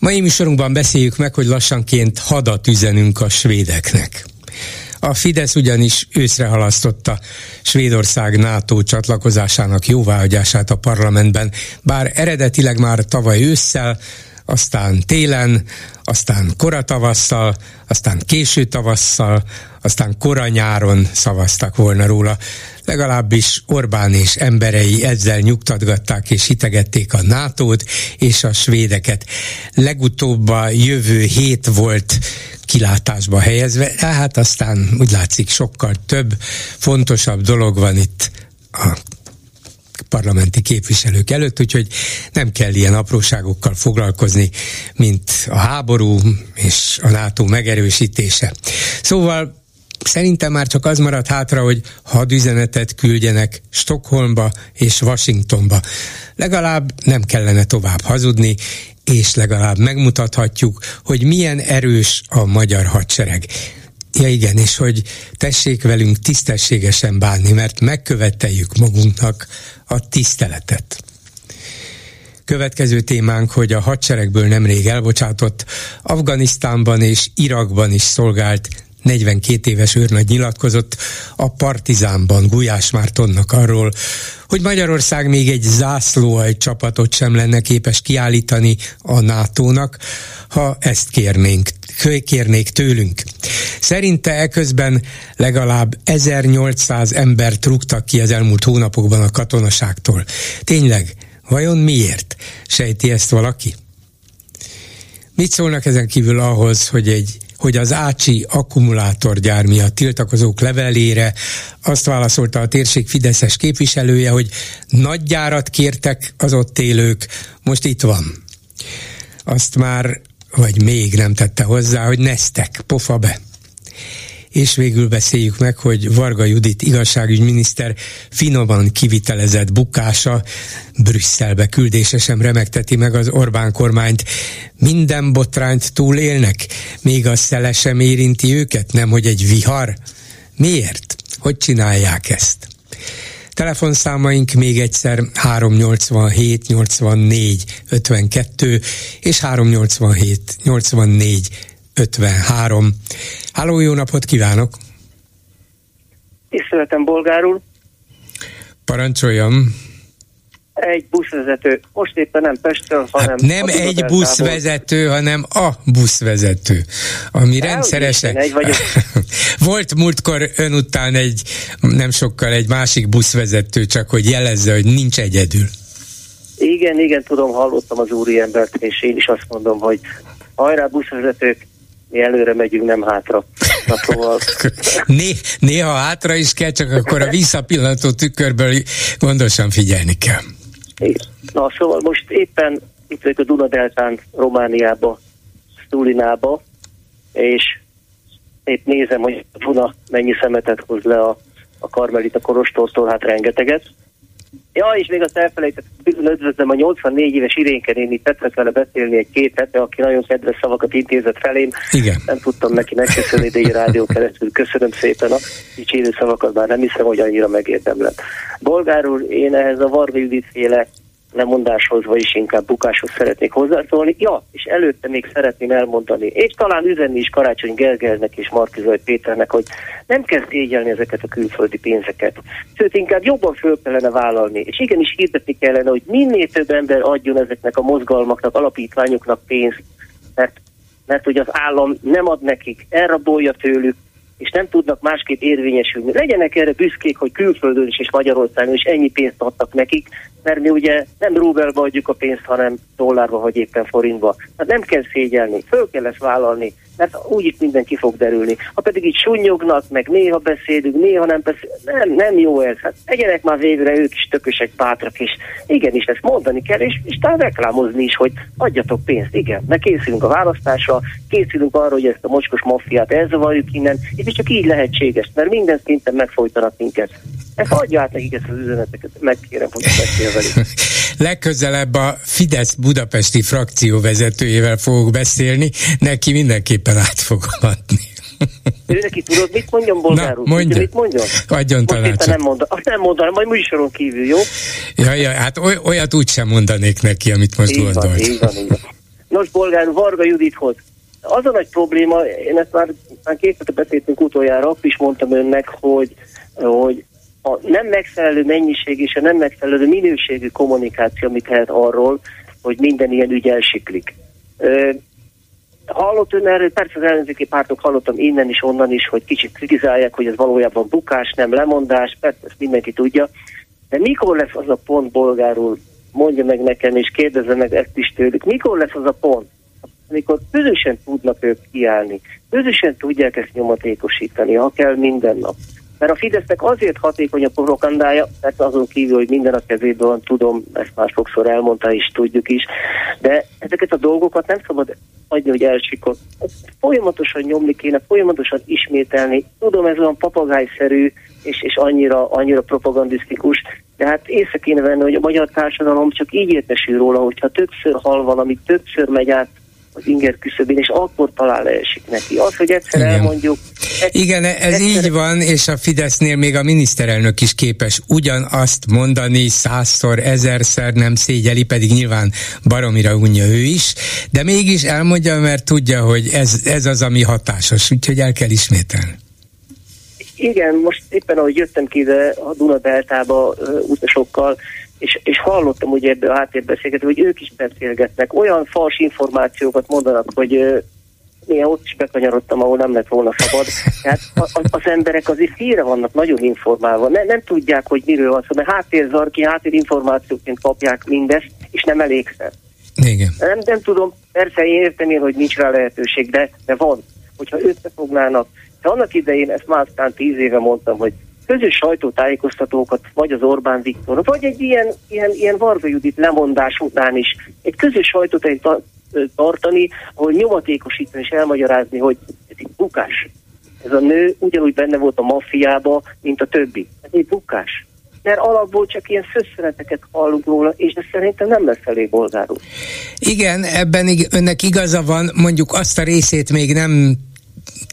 Mai műsorunkban beszéljük meg, hogy lassanként hadat üzenünk a svédeknek. A Fidesz ugyanis őszre halasztotta Svédország NATO csatlakozásának jóváhagyását a parlamentben, bár eredetileg már tavaly ősszel, aztán télen, aztán koratavasszal, aztán késő tavasszal, aztán kora nyáron szavaztak volna róla. Legalábbis Orbán és emberei ezzel nyugtatgatták és hitegették a nato és a svédeket. Legutóbb a jövő hét volt kilátásba helyezve, hát aztán úgy látszik sokkal több, fontosabb dolog van itt a parlamenti képviselők előtt, úgyhogy nem kell ilyen apróságokkal foglalkozni, mint a háború és a NATO megerősítése. Szóval Szerintem már csak az maradt hátra, hogy hadüzenetet küldjenek Stockholmba és Washingtonba. Legalább nem kellene tovább hazudni, és legalább megmutathatjuk, hogy milyen erős a magyar hadsereg. Ja igen, és hogy tessék velünk tisztességesen bánni, mert megköveteljük magunknak a tiszteletet. Következő témánk, hogy a hadseregből nemrég elbocsátott Afganisztánban és Irakban is szolgált 42 éves őrnagy nyilatkozott a Partizánban Gulyás Mártonnak arról, hogy Magyarország még egy zászlóaj csapatot sem lenne képes kiállítani a NATO-nak, ha ezt kérnénk, kérnék tőlünk. Szerinte eközben legalább 1800 embert rúgtak ki az elmúlt hónapokban a katonaságtól. Tényleg, vajon miért? Sejti ezt valaki? Mit szólnak ezen kívül ahhoz, hogy egy hogy az Ácsi akkumulátorgyár miatt tiltakozók levelére azt válaszolta a térség Fideszes képviselője, hogy nagy gyárat kértek az ott élők, most itt van. Azt már, vagy még nem tette hozzá, hogy neztek, pofa be és végül beszéljük meg, hogy Varga Judit igazságügyminiszter finoman kivitelezett bukása Brüsszelbe küldése sem remegteti meg az Orbán kormányt. Minden botrányt túlélnek, még a szele sem érinti őket, nem hogy egy vihar? Miért? Hogy csinálják ezt? Telefonszámaink még egyszer 387 84 52 és 387 84 53. Háló, jó napot kívánok! Tiszteletem, bolgár úr! Parancsoljam! Egy buszvezető, most éppen nem Pestről, hanem... Hát nem egy buszvezető, hanem a buszvezető, ami El, rendszeresen... Egy vagyok. Volt múltkor ön után egy, nem sokkal egy másik buszvezető, csak hogy jelezze, hogy nincs egyedül. Igen, igen, tudom, hallottam az úriembert, és én is azt mondom, hogy hajrá buszvezetők, mi előre megyünk, nem hátra. Na, szóval... Né, néha hátra is kell, csak akkor a visszapillantó tükörből gondosan figyelni kell. Na, szóval most éppen itt vagyok a Dunadeltán, Romániába, Stulinába, és épp nézem, hogy Duna mennyi szemetet hoz le a, a Karmelita Korostortól, hát rengeteget. Ja, és még azt elfelejtettem, üdvözlöm a 84 éves Irénke néni, tetszett vele beszélni egy két hete, aki nagyon kedves szavakat intézett felém. Igen. Nem tudtam neki megköszönni, de egy rádió keresztül köszönöm szépen a dicsérő szavakat, bár nem hiszem, hogy annyira megérdemlem. Bolgár úr, én ehhez a Varga Judit féle lemondáshoz, vagyis inkább bukáshoz szeretnék hozzászólni. Ja, és előtte még szeretném elmondani, és talán üzenni is Karácsony Gergelnek és Markizaj Péternek, hogy nem kell szégyelni ezeket a külföldi pénzeket. Sőt, inkább jobban föl kellene vállalni, és igenis hirdetni kellene, hogy minél több ember adjon ezeknek a mozgalmaknak, alapítványoknak pénzt, mert, mert hogy az állam nem ad nekik, elrabolja tőlük, és nem tudnak másképp érvényesülni. Legyenek erre büszkék, hogy külföldön is és Magyarországon is ennyi pénzt adtak nekik, mert mi ugye nem rubelba adjuk a pénzt, hanem dollárba vagy éppen forintba. Hát nem kell szégyelni, föl kell ezt vállalni, mert úgyis minden ki fog derülni. Ha pedig így sunyognak, meg néha beszélünk, néha nem beszélünk, nem, nem jó ez. Hát egyenek már végre ők is tökösek, bátrak, és igenis ezt mondani kell, és, és talán reklámozni is, hogy adjatok pénzt, igen, mert készülünk a választásra, készülünk arra, hogy ezt a mocskos maffiát elzavarjuk innen, és csak így lehetséges, mert minden szinten megfojtanak minket. Ezt adja át nekik ezt az üzeneteket, megkérem, hogy velük. Legközelebb a Fidesz budapesti frakció vezetőjével fogok beszélni, neki mindenképpen át fogom adni. Ő neki tudod, mit mondjam, bolgárul? Na, mondja. mit mondjon? Adjon tanácsot. nem mondom, azt nem mondanám, majd műsoron kívül, jó? Ja, ja, hát oly, olyat úgy sem mondanék neki, amit most Így van, gondolt. így van, így van. Nos, bolgár, Varga Judithoz. Az a nagy probléma, én ezt már, már két hete beszéltünk utoljára, akkor is mondtam önnek, hogy, hogy a nem megfelelő mennyiség és a nem megfelelő minőségű kommunikáció, amit lehet arról, hogy minden ilyen ügy elsiklik. Hallott ön erről, persze az ellenzéki pártok hallottam innen is, onnan is, hogy kicsit kritizálják, hogy ez valójában bukás, nem lemondás, persze ezt mindenki tudja. De mikor lesz az a pont, bolgárul, mondja meg nekem, és kérdezze meg ezt is tőlük, mikor lesz az a pont, amikor közösen tudnak ők kiállni, közösen tudják ezt nyomatékosítani, ha kell minden nap. Mert a Fidesznek azért hatékony a propagandája, mert azon kívül, hogy minden a kezében van, tudom, ezt már sokszor elmondta is, tudjuk is, de ezeket a dolgokat nem szabad hagyni, hogy elsikott. Folyamatosan nyomni kéne, folyamatosan ismételni. Tudom, ez olyan papagájszerű, és, és annyira, annyira propagandisztikus, de hát észre kéne venni, hogy a magyar társadalom csak így értesül róla, hogyha többször hal valami, többször megy át az inger küszöbén, és akkor talán leesik neki. Az, hogy egyszer Igen. elmondjuk... Igen, ez egyszer- így van, és a Fidesznél még a miniszterelnök is képes ugyanazt mondani százszor, ezerszer, nem szégyeli, pedig nyilván baromira unja ő is, de mégis elmondja, mert tudja, hogy ez, ez az, ami hatásos, úgyhogy el kell ismételni. Igen, most éppen ahogy jöttem ki ide a Duna Deltába utasokkal, és, és hallottam ugye ebből a háttérbeszélgető, hogy ők is beszélgetnek, olyan fals információkat mondanak, hogy én ott is bekanyarodtam, ahol nem lett volna szabad. Tehát az emberek azért félre vannak nagyon informálva, ne, nem tudják, hogy miről van szó, mert háttérzarki, háttérinformációként kapják mindezt, és nem elégszer. Igen. Nem, nem tudom, persze én értem én, hogy nincs rá lehetőség, de, de van. Hogyha összefognának, de annak idején, ezt már aztán tíz éve mondtam, hogy közös sajtótájékoztatókat, vagy az Orbán Viktor, vagy egy ilyen, ilyen, ilyen Varga Judit lemondás után is, egy közös sajtótájékoztatót tartani, ahol nyomatékosítani és elmagyarázni, hogy ez egy bukás. Ez a nő ugyanúgy benne volt a maffiába, mint a többi. Ez egy bukás. Mert alapból csak ilyen szösszeneteket hallunk róla, és ez szerintem nem lesz elég bolgárul. Igen, ebben ig- önnek igaza van, mondjuk azt a részét még nem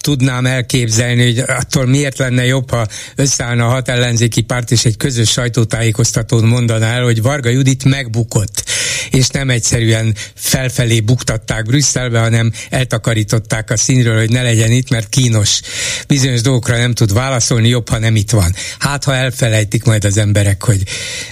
tudnám elképzelni, hogy attól miért lenne jobb, ha összeállna a hat ellenzéki párt és egy közös sajtótájékoztatón mondaná el, hogy Varga Judit megbukott, és nem egyszerűen felfelé buktatták Brüsszelbe, hanem eltakarították a színről, hogy ne legyen itt, mert kínos. Bizonyos dolgokra nem tud válaszolni, jobb, ha nem itt van. Hát, ha elfelejtik majd az emberek, hogy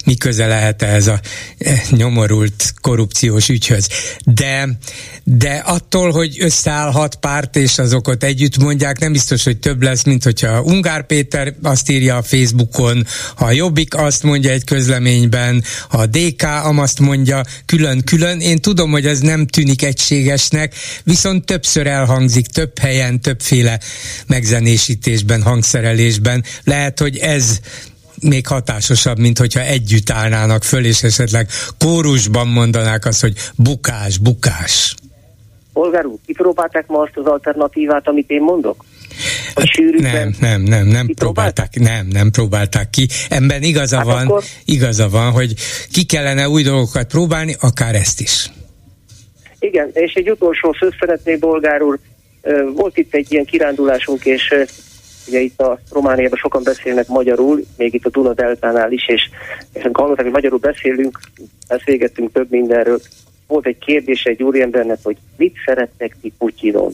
mi köze lehet ez a eh, nyomorult korrupciós ügyhöz. De, de attól, hogy összeállhat párt, és azok ott együtt mondják, nem biztos, hogy több lesz, mint hogyha Ungár Péter azt írja a Facebookon, ha a Jobbik azt mondja egy közleményben, ha a DK azt mondja külön-külön. Én tudom, hogy ez nem tűnik egységesnek, viszont többször elhangzik, több helyen, többféle megzenésítésben, hangszerelésben. Lehet, hogy ez még hatásosabb, mint hogyha együtt állnának föl, és esetleg kórusban mondanák azt, hogy bukás, bukás. Polgár úr, kipróbálták ma azt az alternatívát, amit én mondok? A sűrűben? Nem, nem, nem, nem próbálták, nem, nem próbálták ki. Ebben igaza Hát van, akkor- igaza van, hogy ki kellene új dolgokat próbálni, akár ezt is. Igen, és egy utolsó szó szeretnék, bolgár úr. Volt itt egy ilyen kirándulásunk, és ugye itt a Romániában sokan beszélnek magyarul, még itt a Duna Deltánál is, és, és amikor hallották, hogy magyarul beszélünk, beszélgettünk több mindenről. Volt egy kérdés egy úriembernek, hogy mit szeretnek ti Putyinon?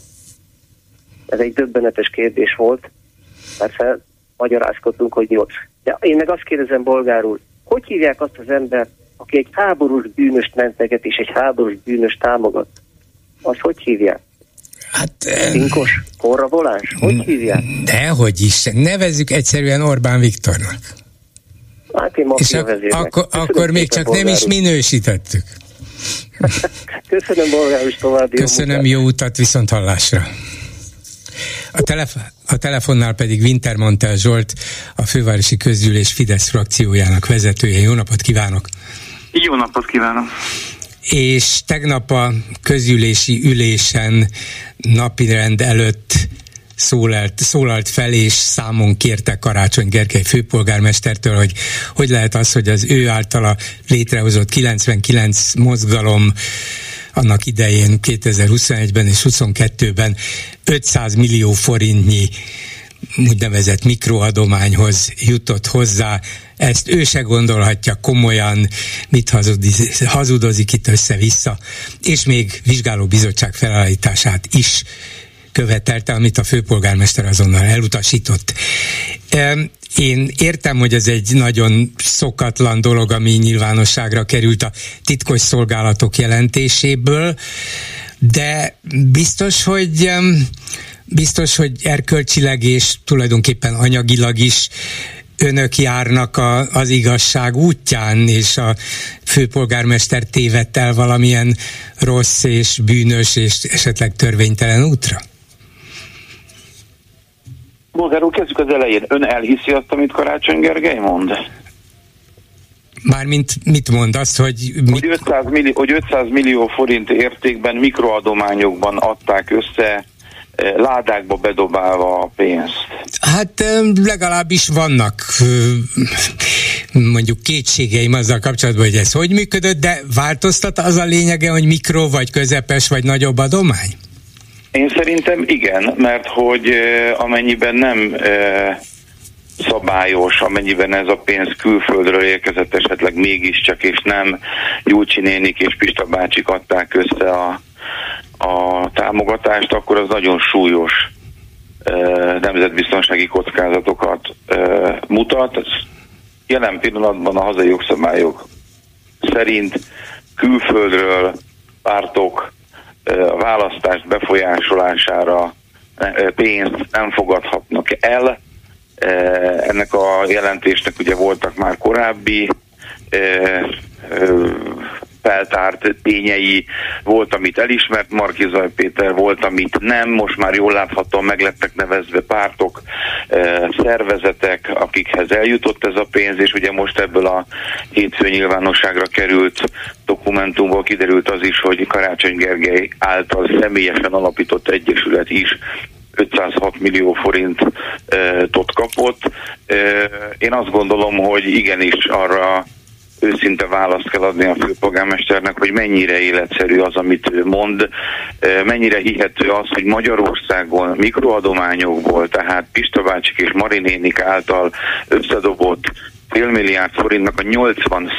Ez egy döbbenetes kérdés volt. Persze magyarázkodtunk, hogy jó. De én meg azt kérdezem bolgárul, hogy hívják azt az embert, aki egy háborús bűnöst menteget és egy háborús bűnös támogat? Azt hogy hívják? Hát, Pinkos? Korravolás? Hogy hívják? dehogy is, nevezzük egyszerűen Orbán Viktornak. Hát én És ak- akkor, akkor még csak nem is bolgár úr. minősítettük. Köszönöm, bolgár, és további jó Köszönöm, munkát. jó utat, viszont hallásra. A, telef- a telefonnál pedig Wintermantel Zsolt, a fővárosi közgyűlés Fidesz frakciójának vezetője. Jó napot kívánok! Jó napot kívánok! És tegnap a közgyűlési ülésen napirend előtt szólalt, szólalt fel, és számon kérte Karácsony Gergely főpolgármestertől, hogy hogy lehet az, hogy az ő általa létrehozott 99 mozgalom annak idején 2021-ben és 2022-ben 500 millió forintnyi úgynevezett mikroadományhoz jutott hozzá, ezt ő se gondolhatja komolyan, mit hazudozik itt össze-vissza, és még vizsgáló bizottság felállítását is követelte, amit a főpolgármester azonnal elutasított. Én értem, hogy ez egy nagyon szokatlan dolog, ami nyilvánosságra került a titkos szolgálatok jelentéséből, de biztos, hogy biztos, hogy erkölcsileg és tulajdonképpen anyagilag is önök járnak a, az igazság útján, és a főpolgármester tévedt el valamilyen rossz és bűnös és esetleg törvénytelen útra? Bolgár úr, kezdjük az elején. Ön elhiszi azt, amit Karácsony Gergely mond? Mármint mit mond azt, hogy... Mit... Hogy, 500 millió, hogy 500 millió forint értékben mikroadományokban adták össze eh, ládákba bedobálva a pénzt. Hát legalábbis vannak mondjuk kétségeim azzal kapcsolatban, hogy ez hogy működött, de változtat az a lényege, hogy mikro, vagy közepes, vagy nagyobb adomány? Én szerintem igen, mert hogy amennyiben nem szabályos, amennyiben ez a pénz külföldről érkezett esetleg mégiscsak, és nem Júcsi nénik és Pista bácsik adták össze a, a támogatást, akkor az nagyon súlyos nemzetbiztonsági kockázatokat mutat. Jelen pillanatban a hazai jogszabályok szerint külföldről pártok a választást befolyásolására pénzt nem fogadhatnak el. Ennek a jelentésnek ugye voltak már korábbi feltárt tényei, volt, amit elismert Markizaj Péter, volt, amit nem, most már jól láthatóan meglettek nevezve pártok, szervezetek, akikhez eljutott ez a pénz, és ugye most ebből a hétfő nyilvánosságra került dokumentumból kiderült az is, hogy Karácsony Gergely által személyesen alapított egyesület is 506 millió forintot kapott. Én azt gondolom, hogy igenis arra őszinte választ kell adni a főpolgármesternek, hogy mennyire életszerű az, amit mond, mennyire hihető az, hogy Magyarországon mikroadományokból, tehát Pista bácsik és Marinénik által összedobott félmilliárd forintnak a 80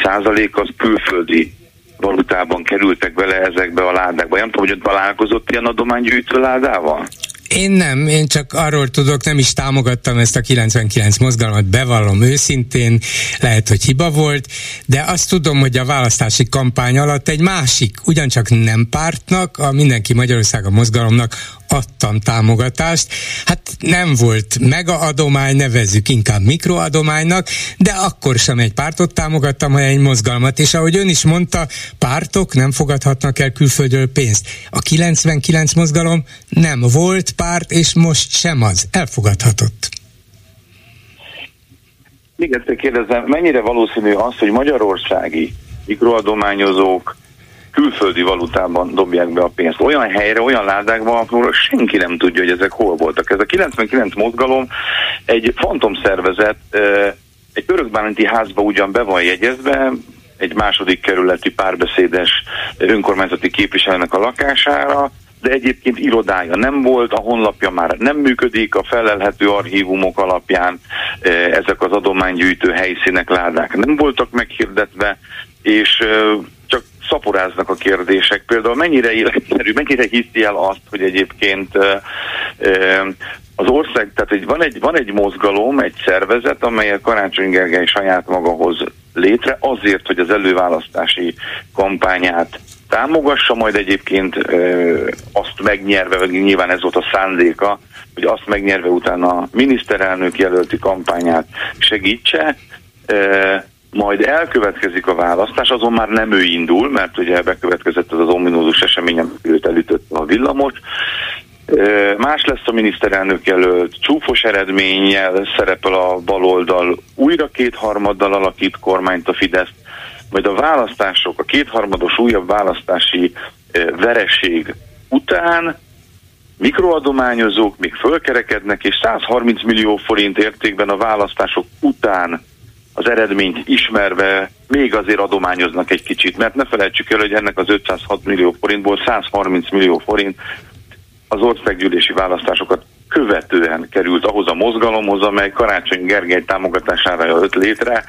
az külföldi valutában kerültek bele ezekbe a ládákba. Nem tudom, hogy ott találkozott ilyen adománygyűjtő ládával? Én nem, én csak arról tudok, nem is támogattam ezt a 99 mozgalmat, bevallom őszintén, lehet, hogy hiba volt, de azt tudom, hogy a választási kampány alatt egy másik, ugyancsak nem pártnak, a Mindenki Magyarország a mozgalomnak adtam támogatást. Hát nem volt mega adomány, nevezzük inkább mikroadománynak, de akkor sem egy pártot támogattam, hanem egy mozgalmat, és ahogy ön is mondta, pártok nem fogadhatnak el külföldről pénzt. A 99 mozgalom nem volt párt, és most sem az. Elfogadhatott. Még egyszer kérdezem, mennyire valószínű az, hogy magyarországi mikroadományozók külföldi valutában dobják be a pénzt. Olyan helyre, olyan ládákban, ahol senki nem tudja, hogy ezek hol voltak. Ez a 99 mozgalom egy fantomszervezet, egy örökbánti házba ugyan be van jegyezve, egy második kerületi párbeszédes önkormányzati képviselőnek a lakására, de egyébként irodája nem volt, a honlapja már nem működik, a felelhető archívumok alapján ezek az adománygyűjtő helyszínek, ládák nem voltak meghirdetve, és szaporáznak a kérdések. Például mennyire életszerű, mennyire hiszi el azt, hogy egyébként az ország, tehát egy, van, egy, van egy mozgalom, egy szervezet, amely a Karácsony Gergely saját maga hoz létre azért, hogy az előválasztási kampányát támogassa, majd egyébként ö, azt megnyerve, vagy nyilván ez volt a szándéka, hogy azt megnyerve utána a miniszterelnök jelölti kampányát segítse. Ö, majd elkövetkezik a választás, azon már nem ő indul, mert ugye bekövetkezett az az ominózus esemény, amit őt elütött a villamos, Más lesz a miniszterelnök jelölt, csúfos eredménnyel szerepel a baloldal, újra kétharmaddal alakít kormányt a Fidesz, majd a választások, a kétharmados újabb választási vereség után mikroadományozók még fölkerekednek, és 130 millió forint értékben a választások után az eredményt ismerve még azért adományoznak egy kicsit, mert ne felejtsük el, hogy ennek az 506 millió forintból 130 millió forint az országgyűlési választásokat követően került ahhoz a mozgalomhoz, amely Karácsony Gergely támogatására jött létre,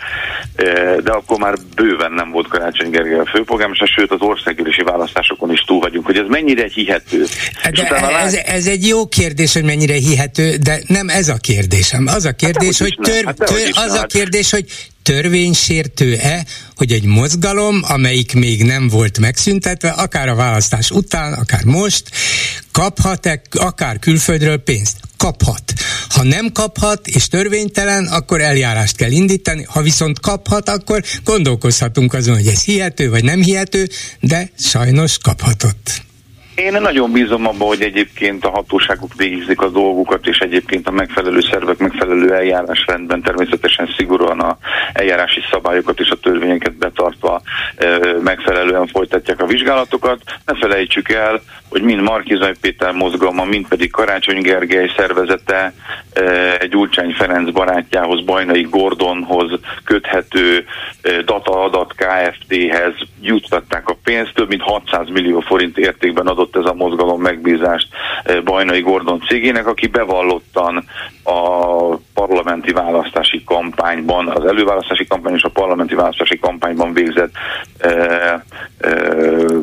eh, de akkor már bőven nem volt Karácsony Gergely a főpolgármester, sőt az országgyűlési választásokon is túl vagyunk, hogy ez mennyire hihető. De ez, ez egy jó kérdés, hogy mennyire hihető, de nem ez a kérdésem. Az a hát kérdés, hát, hogy tör, hát, tör, az a kérdés, hogy törvénysértő-e, hogy egy mozgalom, amelyik még nem volt megszüntetve, akár a választás után, akár most, kaphat-e akár külföldről pénzt? Kaphat. Ha nem kaphat, és törvénytelen, akkor eljárást kell indítani, ha viszont kaphat, akkor gondolkozhatunk azon, hogy ez hihető vagy nem hihető, de sajnos kaphatott. Én nagyon bízom abban, hogy egyébként a hatóságok végzik a dolgukat, és egyébként a megfelelő szervek megfelelő eljárásrendben természetesen szigorúan a eljárási szabályokat és a törvényeket betartva megfelelően folytatják a vizsgálatokat. Ne felejtsük el, hogy mind Markizaj Péter mozgalma, mind pedig Karácsony Gergely szervezete e, egy Ulcsány Ferenc barátjához, Bajnai Gordonhoz köthető e, Data Adat Kft-hez juttatták a pénzt, több mint 600 millió forint értékben adott ez a mozgalom megbízást eh, Bajnai Gordon cégének, aki bevallottan a parlamenti választási kampányban, az előválasztási kampány és a parlamenti választási kampányban végzett e, e,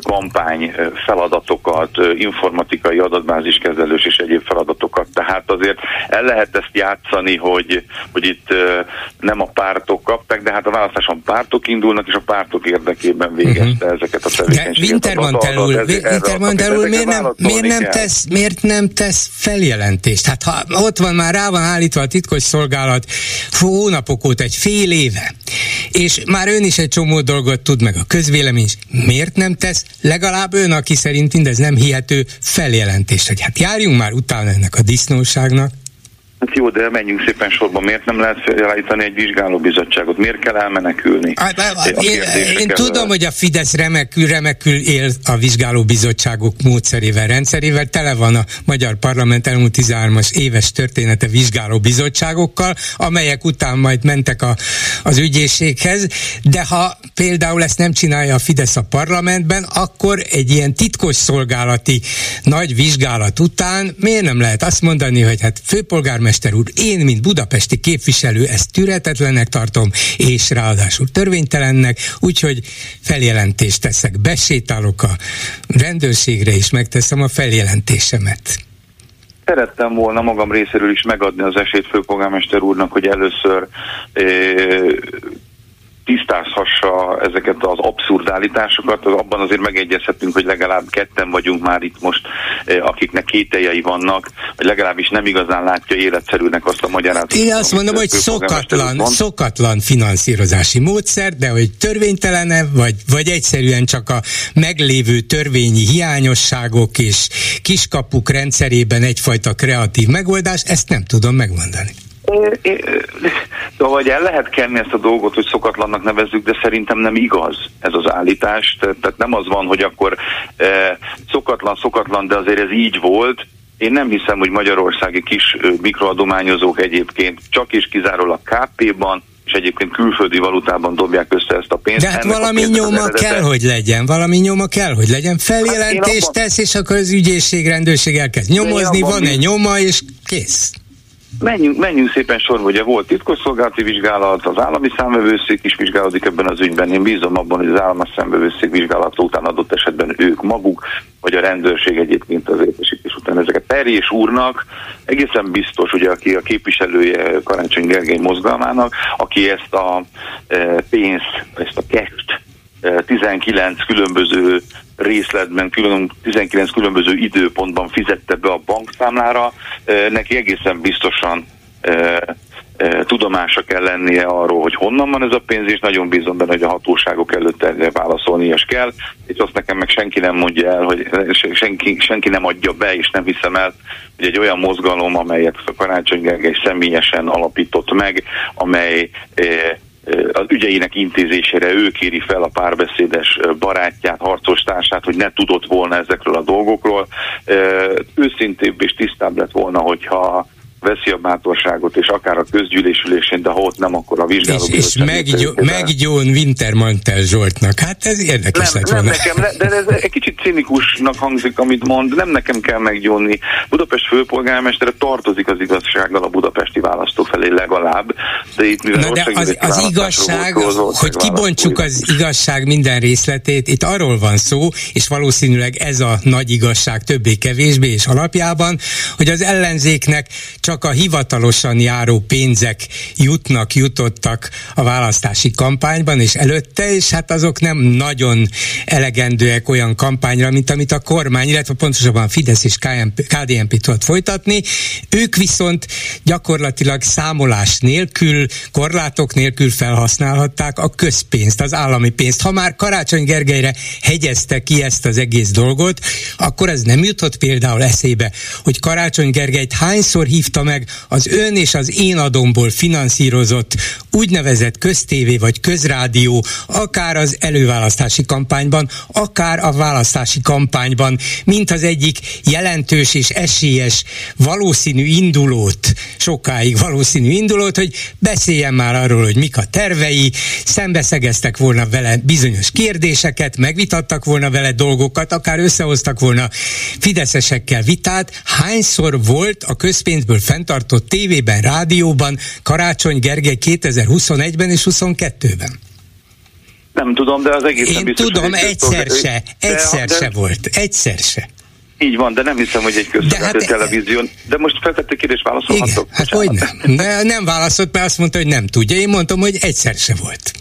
kampány feladatokat, informatikai adatbázis kezelős és egyéb feladatokat. Tehát azért el lehet ezt játszani, hogy, hogy itt nem a pártok kapták, de hát a választáson pártok indulnak, és a pártok érdekében végezte uh-huh. ezeket a tevékenységeket. Wintermantel úr, Wintermantel úr miért, nem, miért, nem tesz, miért nem tesz feljelentést? Hát ha ott van már rá van állítva a titkos szolgálat hónapok óta, egy fél éve, és már ön is egy csomó dolgot tud meg a közvélemény is. Miért nem tesz legalább ön, aki szerint mindez nem hihető feljelentést, hogy hát járjunk már utána ennek a disznóságnak? Hát jó, de menjünk szépen sorba. Miért nem lehet felállítani egy vizsgálóbizottságot? Miért kell elmenekülni? Hát, én, én tudom, hogy a Fidesz remekül, remekül él a vizsgálóbizottságok módszerével, rendszerével. Tele van a Magyar Parlament elmúlt 13-as éves története vizsgálóbizottságokkal, amelyek után majd mentek a, az ügyészséghez. De ha például ezt nem csinálja a Fidesz a parlamentben, akkor egy ilyen titkos szolgálati nagy vizsgálat után miért nem lehet azt mondani, hogy hát főpolgármester polgármester úr, én, mint budapesti képviselő, ezt türetetlennek tartom, és ráadásul törvénytelennek, úgyhogy feljelentést teszek, besétálok a rendőrségre, és megteszem a feljelentésemet. Szerettem volna magam részéről is megadni az esélyt főpolgármester úrnak, hogy először tisztázhassa ezeket az abszurdálitásokat, az abban azért megegyezhetünk, hogy legalább ketten vagyunk már itt most, eh, akiknek kételjei vannak, vagy legalábbis nem igazán látja életszerűnek azt a magyarázatot. Én azt mondom, hogy szokatlan, szokatlan finanszírozási módszer, de hogy törvénytelene, vagy, vagy egyszerűen csak a meglévő törvényi hiányosságok és kiskapuk rendszerében egyfajta kreatív megoldás, ezt nem tudom megmondani. Szóval, hogy el lehet kenni ezt a dolgot, hogy szokatlannak nevezzük, de szerintem nem igaz ez az állítás. Tehát nem az van, hogy akkor szokatlan, szokatlan, de azért ez így volt. Én nem hiszem, hogy magyarországi kis mikroadományozók egyébként csak és kizárólag KP-ban, és egyébként külföldi valutában dobják össze ezt a pénzt. De hát Ennek valami nyoma kell, hogy legyen, valami nyoma kell, hogy legyen. Feljelentést hát abban... tesz, és akkor az ügyészség, rendőrség elkezd nyomozni, van egy nyoma, és kész. Menjünk, menjünk szépen sorba, ugye volt titkosszolgálati vizsgálat, az állami számvevőszék is vizsgálódik ebben az ügyben. Én bízom abban, hogy az állami számvevőszék vizsgálata után adott esetben ők maguk, vagy a rendőrség egyébként az értesítés után ezeket. Perjés úrnak egészen biztos, ugye aki a képviselője Karácsony Gergely mozgalmának, aki ezt a e, pénzt, ezt a cash 19 különböző részletben, külön, 19 különböző időpontban fizette be a bankszámlára, neki egészen biztosan tudomása kell lennie arról, hogy honnan van ez a pénz, és nagyon bízom benne, hogy a hatóságok előtt erre válaszolni is kell, és azt nekem meg senki nem mondja el, hogy senki, senki nem adja be, és nem hiszem el, hogy egy olyan mozgalom, amelyet a Karácsony Gergely személyesen alapított meg, amely az ügyeinek intézésére ő kéri fel a párbeszédes barátját, harcostársát, hogy ne tudott volna ezekről a dolgokról. Őszintébb és tisztább lett volna, hogyha veszi a bátorságot, és akár a közgyűlésülésén, de ha ott nem, akkor a vizsgáló. És, és meggyón Wintermantel Zsoltnak. Hát ez érdekes nem, lett volna. Nem nekem, de ez egy kicsit cinikusnak hangzik, amit mond. Nem nekem kell meggyónni. Budapest főpolgármestere tartozik az igazsággal a budapesti választó felé legalább. De itt mivel Na de az, az igazság, volt, hogy kibontsuk az igazság minden részletét, itt arról van szó, és valószínűleg ez a nagy igazság többé-kevésbé és alapjában, hogy az ellenzéknek csak a hivatalosan járó pénzek jutnak, jutottak a választási kampányban és előtte, és hát azok nem nagyon elegendőek olyan kampányra, mint amit a kormány, illetve pontosabban Fidesz és KDNP tudott folytatni. Ők viszont gyakorlatilag számolás nélkül, korlátok nélkül felhasználhatták a közpénzt, az állami pénzt. Ha már Karácsony Gergelyre hegyezte ki ezt az egész dolgot, akkor ez nem jutott például eszébe, hogy Karácsony Gergelyt hányszor hívta kapta meg az ön és az én adomból finanszírozott úgynevezett köztévé vagy közrádió, akár az előválasztási kampányban, akár a választási kampányban, mint az egyik jelentős és esélyes valószínű indulót, sokáig valószínű indulót, hogy beszéljen már arról, hogy mik a tervei, szembeszegeztek volna vele bizonyos kérdéseket, megvitattak volna vele dolgokat, akár összehoztak volna fideszesekkel vitát. Hányszor volt a közpénzből fenntartott tévében, rádióban Karácsony Gergely 2021-ben és 22-ben? Nem tudom, de az egész Én biztos, tudom, egyszer szolgál... se, egyszer de, se volt, egyszer se. Így van, de nem hiszem, hogy egy közszolgálati hát, televízió. De most feltette kérdést, válaszolhatok? Igen, hát hogy nem. De nem válaszolt, mert azt mondta, hogy nem tudja. Én mondtam, hogy egyszer se volt.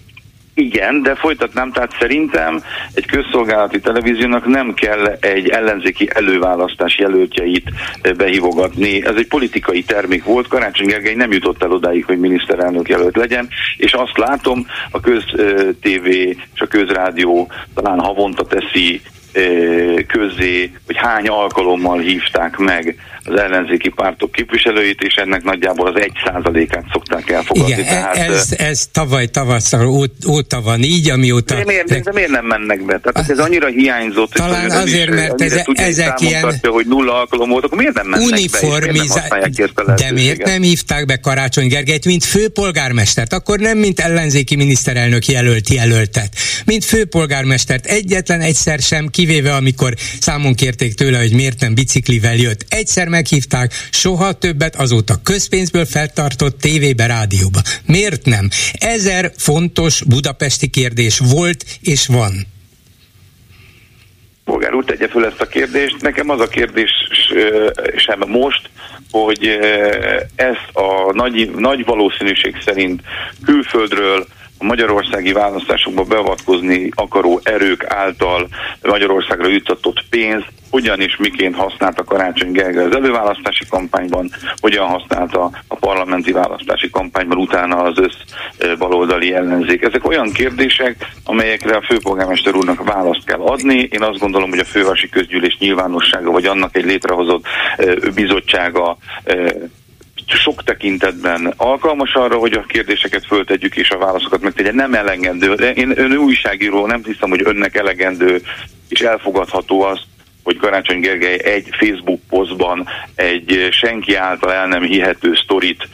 Igen, de folytatnám, tehát szerintem egy közszolgálati televíziónak nem kell egy ellenzéki előválasztás jelöltjeit eh, behívogatni. Ez egy politikai termék volt, Karácsony Gergely nem jutott el odáig, hogy miniszterelnök jelölt legyen, és azt látom, a köz-TV eh, és a közrádió talán havonta teszi eh, közé, hogy hány alkalommal hívták meg az ellenzéki pártok képviselőit, és ennek nagyjából az egy százalékát szokták elfogadni. Igen, Tehát, ez, ez tavaly tavasszal ó, óta van így, amióta... De miért, de miért nem mennek be? Tehát ez annyira hiányzott. Talán azért, is, mert ez, ezek ilyen... Tartja, hogy nulla alkalom volt, akkor miért nem mennek uniformiza... be? De miért nem hívták be Karácsony Gergelyt, mint főpolgármestert? Akkor nem, mint ellenzéki miniszterelnök jelölt jelöltet. Mint főpolgármestert egyetlen egyszer sem, kivéve amikor számon kérték tőle, hogy miért nem biciklivel jött. Egyszer meghívták, soha többet azóta közpénzből feltartott tévébe, rádióba. Miért nem? Ezer fontos budapesti kérdés volt és van. Polgár úr, tegye föl ezt a kérdést. Nekem az a kérdés sem most, hogy ezt a nagy, nagy valószínűség szerint külföldről a magyarországi választásokba beavatkozni akaró erők által Magyarországra juttatott pénz hogyan és miként használta Karácsony Gergely az előválasztási kampányban, hogyan használta a parlamenti választási kampányban utána az össz baloldali ellenzék. Ezek olyan kérdések, amelyekre a főpolgármester úrnak választ kell adni. Én azt gondolom, hogy a fővárosi közgyűlés nyilvánossága, vagy annak egy létrehozott bizottsága sok tekintetben alkalmas arra, hogy a kérdéseket föltegyük és a válaszokat megtegye. Nem elegendő. Én ön újságíró, nem hiszem, hogy önnek elegendő és elfogadható az, hogy Karácsony Gergely egy Facebook posztban egy senki által el nem hihető sztorit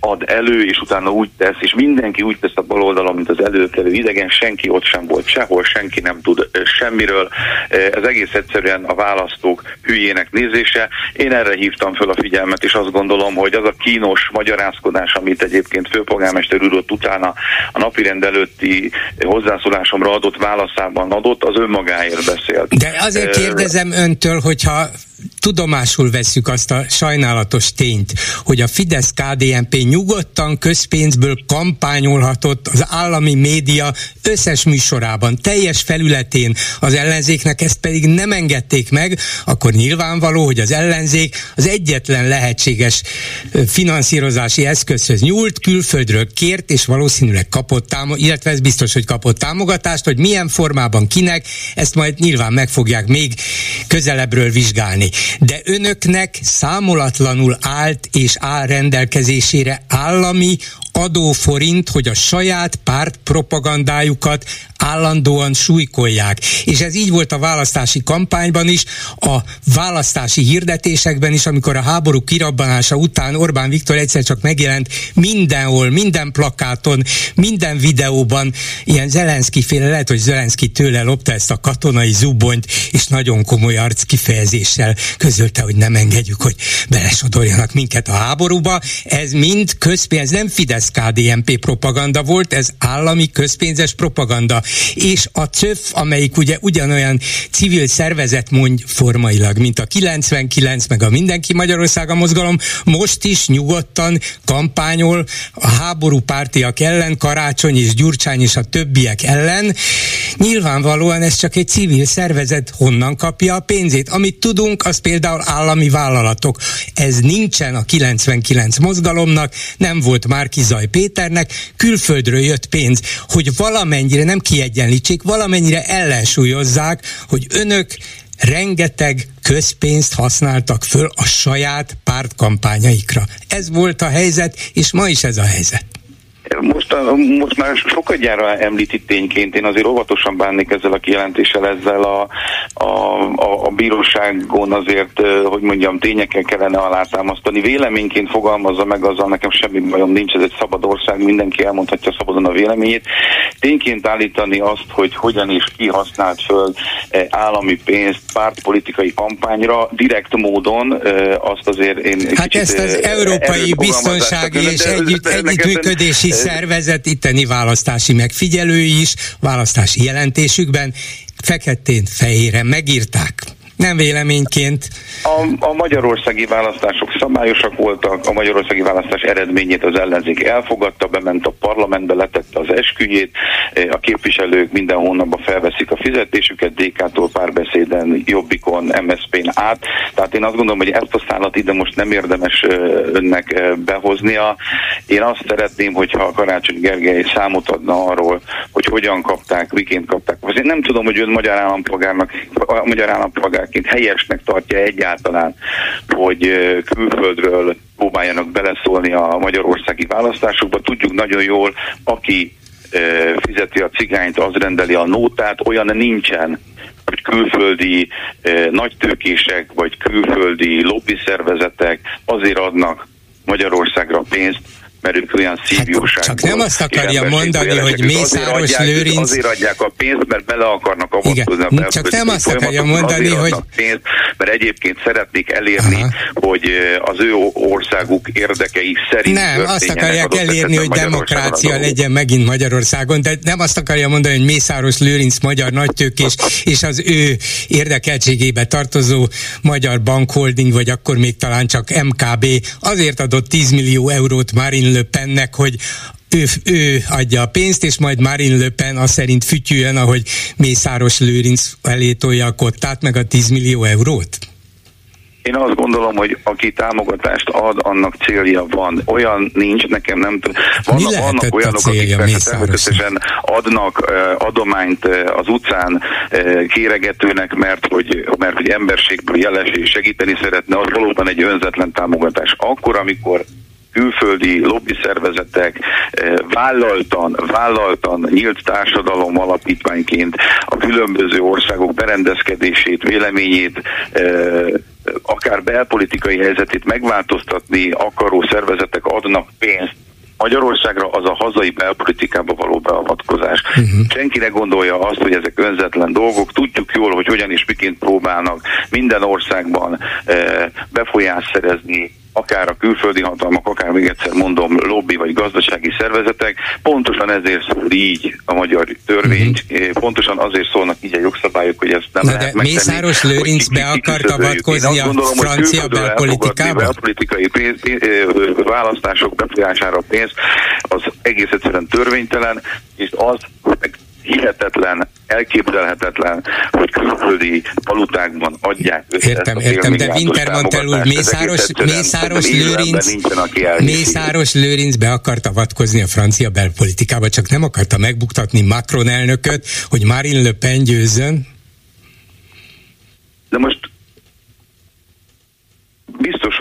ad elő, és utána úgy tesz, és mindenki úgy tesz a baloldalon, mint az előkelő idegen, senki ott sem volt sehol, senki nem tud semmiről. Ez egész egyszerűen a választók hülyének nézése. Én erre hívtam föl a figyelmet, és azt gondolom, hogy az a kínos magyarázkodás, amit egyébként főpolgármester úr utána a napirend előtti hozzászólásomra adott válaszában adott, az önmagáért beszélt. De azért kérdezem öntől, hogyha tudomásul veszük azt a sajnálatos tényt, hogy a fidesz KDNP nyugodtan közpénzből kampányolhatott az állami média összes műsorában, teljes felületén. Az ellenzéknek, ezt pedig nem engedték meg, akkor nyilvánvaló, hogy az ellenzék az egyetlen lehetséges finanszírozási eszközhöz nyúlt, külföldről kért, és valószínűleg kapott támogatást, illetve ez biztos, hogy kapott támogatást, hogy milyen formában kinek, ezt majd nyilván meg fogják még közelebbről vizsgálni de önöknek számolatlanul állt és áll rendelkezésére állami adóforint, hogy a saját párt propagandájukat állandóan súlykolják. És ez így volt a választási kampányban is, a választási hirdetésekben is, amikor a háború kirabbanása után Orbán Viktor egyszer csak megjelent mindenhol, minden plakáton, minden videóban, ilyen Zelenszky féle, lehet, hogy Zelenszky tőle lopta ezt a katonai zubonyt, és nagyon komoly arc kifejezéssel közölte, hogy nem engedjük, hogy belesodorjanak minket a háborúba. Ez mind közpénz, nem Fidesz KDNP propaganda volt, ez állami közpénzes propaganda és a CÖF, amelyik ugye ugyanolyan civil szervezet mondj formailag, mint a 99, meg a Mindenki Magyarországa mozgalom, most is nyugodtan kampányol a háború pártiak ellen, Karácsony és Gyurcsány és a többiek ellen. Nyilvánvalóan ez csak egy civil szervezet, honnan kapja a pénzét. Amit tudunk, az például állami vállalatok. Ez nincsen a 99 mozgalomnak, nem volt Márkizaj Péternek, külföldről jött pénz, hogy valamennyire nem ki kiegyenlítsék, valamennyire ellensúlyozzák, hogy önök rengeteg közpénzt használtak föl a saját pártkampányaikra. Ez volt a helyzet, és ma is ez a helyzet. Most, a, most már gyára említi tényként, én azért óvatosan bánnék ezzel a kijelentéssel, ezzel a, a, a, a bíróságon azért, hogy mondjam, tényekkel kellene alátámasztani. Véleményként fogalmazza meg azzal, nekem semmi bajom nincs, ez egy szabad ország, mindenki elmondhatja szabadon a véleményét. Tényként állítani azt, hogy hogyan is kihasznált föl állami pénzt pártpolitikai kampányra, direkt módon, azt azért én... Hát ezt az Európai Biztonsági és együtt, Együttműködési szervezet, itteni választási megfigyelői is választási jelentésükben feketén-fehéren megírták nem véleményként. A, a magyarországi választások szabályosak voltak, a magyarországi választás eredményét az ellenzék elfogadta, bement a parlamentbe, letette az esküjét, a képviselők minden hónapban felveszik a fizetésüket, DK-tól párbeszéden, Jobbikon, MSZP-n át. Tehát én azt gondolom, hogy ezt a szállat ide most nem érdemes önnek behoznia. Én azt szeretném, hogyha Karácsony Gergely számot adna arról, hogy hogyan kapták, miként kapták. Azért nem tudom, hogy ön magyar állampolgárnak, magyar állampolgár politikáként helyesnek tartja egyáltalán, hogy külföldről próbáljanak beleszólni a magyarországi választásokba. Tudjuk nagyon jól, aki fizeti a cigányt, az rendeli a nótát, olyan nincsen, hogy külföldi eh, nagytőkések vagy külföldi lobbyszervezetek azért adnak Magyarországra pénzt, mert ők olyan szívjóság. Hát, csak nem azt akarja mondani, hogy Mészáros azért Lőrinc... Azért adják a pénzt, mert bele akarnak avatkozni a Csak nem azt akarja mondani, hogy... Pénzt, mert egyébként szeretnék elérni, Aha. hogy az ő országuk érdekei szerint Nem, azt akarják elérni, hogy demokrácia legyen megint Magyarországon, de nem azt akarja mondani, hogy Mészáros Lőrinc magyar nagytőkés és az ő érdekeltségébe tartozó magyar bankholding, vagy akkor még talán csak MKB azért adott 10 millió eurót Marine Le Pennek, hogy ő, ő adja a pénzt, és majd Marine Le Pen azt szerint fütyüljön, ahogy Mészáros Lőrinc elé tolja a kottát, meg a 10 millió eurót? Én azt gondolom, hogy aki támogatást ad, annak célja van. Olyan nincs, nekem nem tudom. Vannak, vannak olyanok, akik természetesen adnak adományt az utcán kéregetőnek, mert hogy, mert hogy emberségből jeles és segíteni szeretne, az valóban egy önzetlen támogatás. Akkor, amikor külföldi lobby szervezetek eh, vállaltan, vállaltan nyílt társadalom alapítványként a különböző országok berendezkedését, véleményét, eh, akár belpolitikai helyzetét megváltoztatni akaró szervezetek adnak pénzt Magyarországra az a hazai belpolitikába való beavatkozás. Uh-huh. Senki ne gondolja azt, hogy ezek önzetlen dolgok. Tudjuk jól, hogy hogyan és miként próbálnak minden országban e, befolyást szerezni akár a külföldi hatalmak, akár még egyszer mondom, lobby vagy gazdasági szervezetek, pontosan ezért szól így a magyar törvény, uh-huh. pontosan azért szólnak így a jogszabályok, hogy ezt nem Na lehet de Mészáros Lőrinc be akart avatkozni a gondolom, francia belpolitikába? belpolitikai pénz, pénz, választások befolyására pénz, az egész egyszerűen törvénytelen, és az meg hihetetlen, elképzelhetetlen, hogy külföldi valutákban adják össze Értem, értem, de Wintermantel úr, Mészáros, Mészáros Lőrinc, Mészáros Lőrinc be akart avatkozni a francia belpolitikába, csak nem akarta megbuktatni Macron elnököt, hogy Marine Le Pen győzön. De most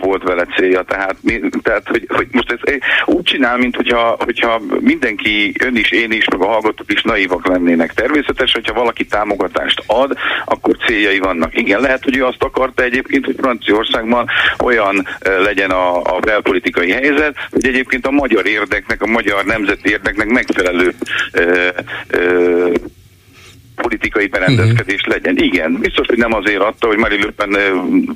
volt vele célja, tehát, tehát hogy, hogy most ez úgy csinál, mint hogyha, hogyha mindenki, ön is, én is, meg a hallgatók is naívak lennének. Természetes, hogyha valaki támogatást ad, akkor céljai vannak. Igen, lehet, hogy ő azt akarta egyébként, hogy Franciaországban olyan legyen a, a belpolitikai helyzet, hogy egyébként a magyar érdeknek, a magyar nemzeti érdeknek megfelelő ö, ö, politikai berendezkedés uh-huh. legyen. Igen, biztos, hogy nem azért adta, hogy Mari Löpen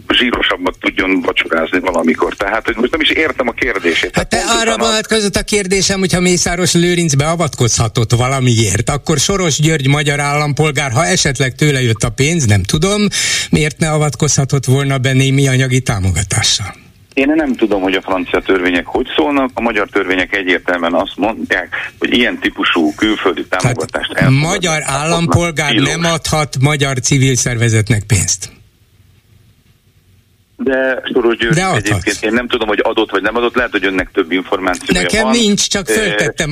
zsírosabbat tudjon vacsorázni valamikor. Tehát, hogy most nem is értem a kérdését. Hát te arra vonatkozott a kérdésem, hogyha Mészáros Lőrinc beavatkozhatott valamiért, akkor Soros György magyar állampolgár, ha esetleg tőle jött a pénz, nem tudom, miért ne avatkozhatott volna be némi anyagi támogatással? Én nem tudom, hogy a francia törvények hogy szólnak, a magyar törvények egyértelműen azt mondják, hogy ilyen típusú külföldi támogatást Tehát Magyar állampolgár nem adhat magyar civil szervezetnek pénzt de Soros György egyébként én nem tudom, hogy adott vagy nem adott, lehet, hogy önnek több információja Nekem van. nincs, csak föltettem.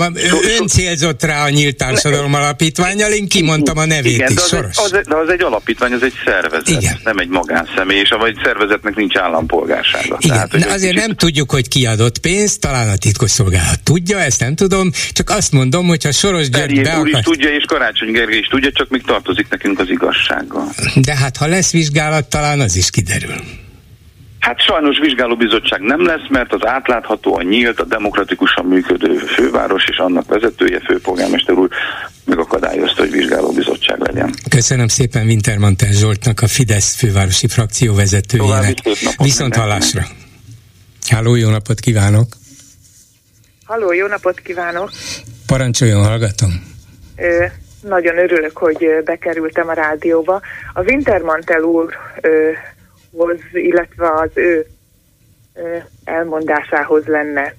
Ön célzott rá a Nyílt Társadalom ne, Alapítványal, én kimondtam a nevét igen, is, de az Soros. Egy, az, de az egy alapítvány, az egy szervezet, igen. nem egy magánszemély, és a szervezetnek nincs állampolgársága. Igen, Tehát, Na, azért kicsit... nem tudjuk, hogy ki adott pénzt, talán a titkosszolgálat tudja, ezt nem tudom, csak azt mondom, hogy ha Soros György be akar... tudja, és Karácsony Gergely is tudja, csak még tartozik nekünk az igazsággal. De hát ha lesz vizsgálat, talán az is kiderül. Hát sajnos vizsgálóbizottság nem lesz, mert az átlátható, a nyílt, a demokratikusan működő főváros és annak vezetője, főpolgármester úr megakadályozta, hogy vizsgálóbizottság legyen. Köszönöm szépen Wintermantel Zsoltnak, a Fidesz fővárosi frakció vezetőjének. Viszont hallásra. Háló, jó napot kívánok! Halló, jó napot kívánok! Parancsoljon, hallgatom! Ö, nagyon örülök, hogy bekerültem a rádióba. A Wintermantel úr ö, hoz, illetve az ő elmondásához lenne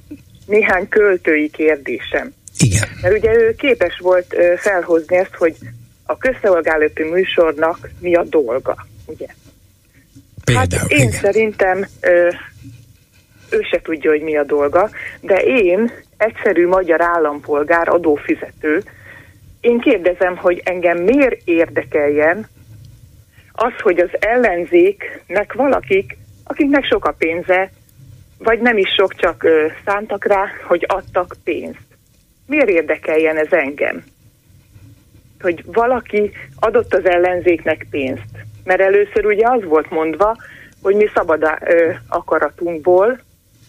néhány költői kérdésem. Igen. Mert ugye ő képes volt felhozni ezt, hogy a közszolgálati műsornak mi a dolga, ugye? Például, hát én igen. szerintem ő se tudja, hogy mi a dolga, de én, egyszerű magyar állampolgár, adófizető, én kérdezem, hogy engem miért érdekeljen, az, hogy az ellenzéknek valakik, akiknek sok a pénze, vagy nem is sok, csak ö, szántak rá, hogy adtak pénzt. Miért érdekeljen ez engem? Hogy valaki adott az ellenzéknek pénzt. Mert először ugye az volt mondva, hogy mi szabad ö, akaratunkból,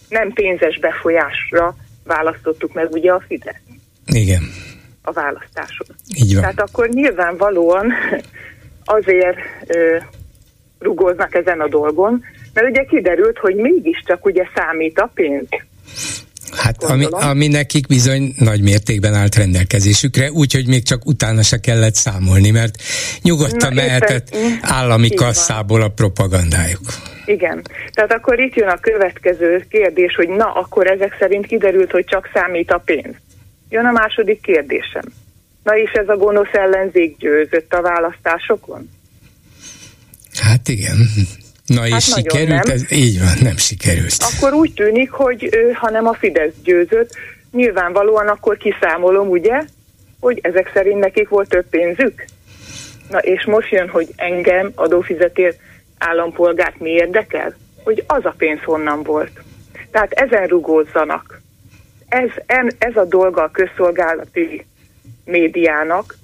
nem pénzes befolyásra választottuk meg ugye a Fidesz. Igen. A választáson. Így van. Tehát akkor nyilvánvalóan azért ö, rugóznak ezen a dolgon, mert ugye kiderült, hogy mégiscsak ugye számít a pénz. Hát ami, ami nekik bizony nagy mértékben állt rendelkezésükre, úgyhogy még csak utána se kellett számolni, mert nyugodtan Na, mehetett éppen, állami kasszából a propagandájuk. Igen. Tehát akkor itt jön a következő kérdés, hogy na, akkor ezek szerint kiderült, hogy csak számít a pénz. Jön a második kérdésem. Na és ez a gonosz ellenzék győzött a választásokon? Hát igen. Na hát és sikerült? Nem. Ez, így van, nem sikerült. Akkor úgy tűnik, hogy ő, ha nem a Fidesz győzött, nyilvánvalóan akkor kiszámolom, ugye, hogy ezek szerint nekik volt több pénzük? Na és most jön, hogy engem adófizetér állampolgárt mi érdekel? Hogy az a pénz honnan volt. Tehát ezen rugózzanak. Ez, ez a dolga a közszolgálati médiának,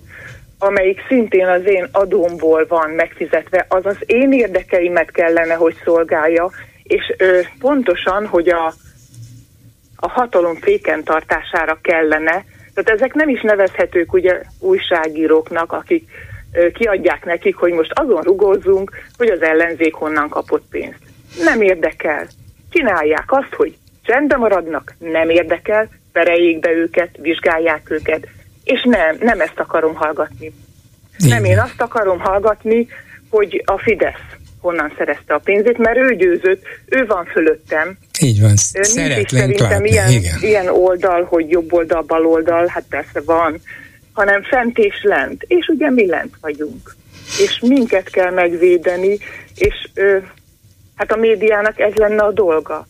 amelyik szintén az én adómból van megfizetve, az az én érdekeimet kellene, hogy szolgálja, és ö, pontosan, hogy a, a hatalom féken tartására kellene, tehát ezek nem is nevezhetők ugye újságíróknak, akik ö, kiadják nekik, hogy most azon rugózzunk, hogy az ellenzék honnan kapott pénzt. Nem érdekel. csinálják azt, hogy csendben maradnak, nem érdekel, pereljék be őket, vizsgálják őket, és nem, nem ezt akarom hallgatni. Igen. Nem, én azt akarom hallgatni, hogy a Fidesz honnan szerezte a pénzét, mert ő győzött, ő van fölöttem. Így van, szeretnénk szerintem látni, ilyen, igen. ilyen oldal, hogy jobb oldal, bal oldal, hát persze van, hanem fent és lent. És ugye mi lent vagyunk. És minket kell megvédeni, és ö, hát a médiának ez lenne a dolga.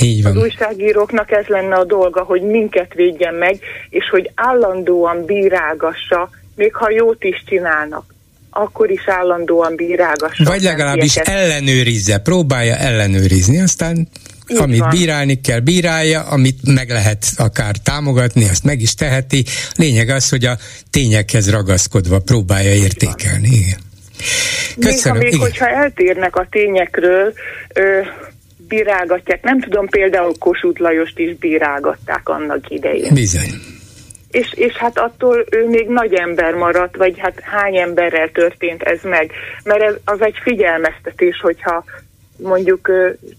Így van. Az újságíróknak ez lenne a dolga, hogy minket védjen meg, és hogy állandóan bírálgassa, még ha jót is csinálnak akkor is állandóan bírálgassa. Vagy legalábbis ellenőrizze, próbálja ellenőrizni, aztán így amit van. bírálni kell, bírálja, amit meg lehet akár támogatni, azt meg is teheti. Lényeg az, hogy a tényekhez ragaszkodva próbálja értékelni. Igen. Köszönöm. Még, ha még hogyha eltérnek a tényekről, ö, bírálgatják. Nem tudom, például Kossuth Lajost is bírálgatták annak idején. Bizony. És, és hát attól ő még nagy ember maradt, vagy hát hány emberrel történt ez meg. Mert ez, az egy figyelmeztetés, hogyha mondjuk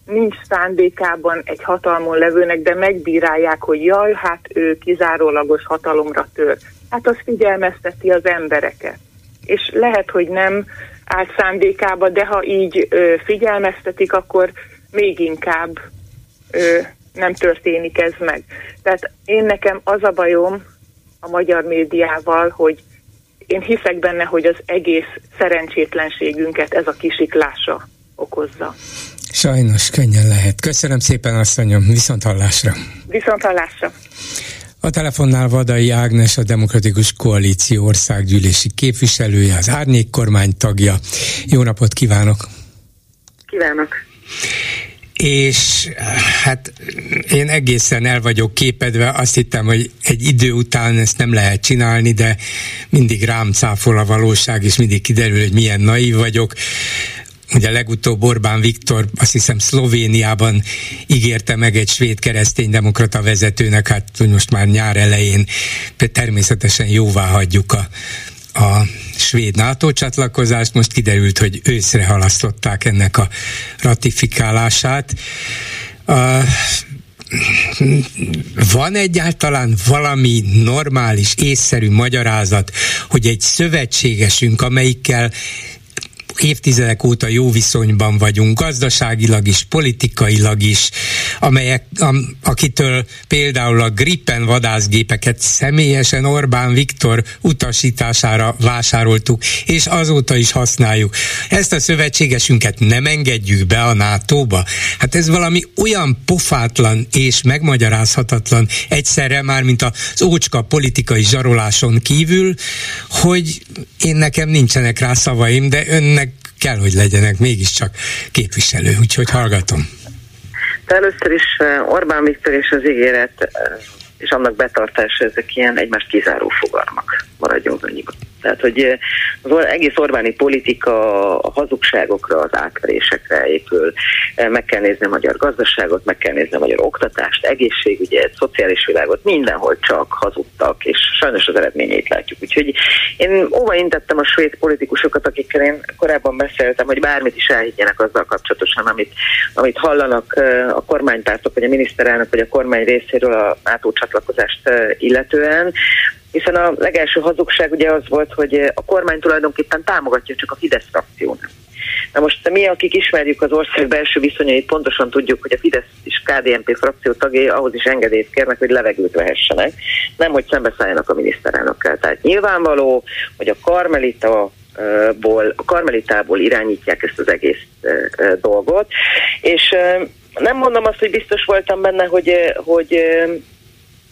nincs szándékában egy hatalmon levőnek, de megbírálják, hogy jaj, hát ő kizárólagos hatalomra tör. Hát az figyelmezteti az embereket. És lehet, hogy nem állt szándékába, de ha így figyelmeztetik, akkor még inkább ö, nem történik ez meg. Tehát én nekem az a bajom a magyar médiával, hogy én hiszek benne, hogy az egész szerencsétlenségünket ez a kisiklása okozza. Sajnos könnyen lehet. Köszönöm szépen, asszonyom. Viszont hallásra. Viszont hallásra. A telefonnál Vadai Ágnes, a Demokratikus Koalíció országgyűlési képviselője, az Árnyék kormány tagja. Jó napot kívánok! Kívánok! És hát én egészen el vagyok képedve, azt hittem, hogy egy idő után ezt nem lehet csinálni, de mindig rám cáfol a valóság, és mindig kiderül, hogy milyen naív vagyok. Ugye legutóbb Orbán Viktor azt hiszem Szlovéniában ígérte meg egy svéd kereszténydemokrata vezetőnek, hát most már nyár elején természetesen jóvá hagyjuk a, a svéd NATO csatlakozást, most kiderült, hogy őszre halasztották ennek a ratifikálását. Uh, van egyáltalán valami normális, észszerű magyarázat, hogy egy szövetségesünk, amelyikkel évtizedek óta jó viszonyban vagyunk, gazdaságilag is, politikailag is, amelyek, am, akitől például a Gripen vadászgépeket személyesen Orbán Viktor utasítására vásároltuk, és azóta is használjuk. Ezt a szövetségesünket nem engedjük be a NATO-ba? Hát ez valami olyan pofátlan és megmagyarázhatatlan egyszerre már, mint az ócska politikai zsaroláson kívül, hogy én nekem nincsenek rá szavaim, de önnek kell, hogy legyenek mégiscsak képviselő, úgyhogy hallgatom. De először is eh, Orbán Viktor és az ígéret eh, és annak betartása, ezek ilyen egymást kizáró fogalmak. Maradjunk annyiban. Tehát, hogy az egész Orbáni politika a hazugságokra, az átverésekre épül. Meg kell nézni a magyar gazdaságot, meg kell nézni a magyar oktatást, egészségügyet, szociális világot, mindenhol csak hazudtak, és sajnos az eredményét látjuk. Úgyhogy én óva intettem a svéd politikusokat, akikkel én korábban beszéltem, hogy bármit is elhiggyenek azzal kapcsolatosan, amit, amit hallanak a kormánypártok, vagy a miniszterelnök, vagy a kormány részéről a NATO csatlakozást illetően, hiszen a legelső hazugság ugye az volt, hogy a kormány tulajdonképpen támogatja csak a Fidesz frakció. Na most mi, akik ismerjük az ország belső viszonyait, pontosan tudjuk, hogy a Fidesz és KDNP frakció tagjai ahhoz is engedélyt kérnek, hogy levegőt vehessenek, nem hogy szembeszálljanak a miniszterelnökkel. Tehát nyilvánvaló, hogy a Karmelita ból, a karmelitából irányítják ezt az egész dolgot, és nem mondom azt, hogy biztos voltam benne, hogy, hogy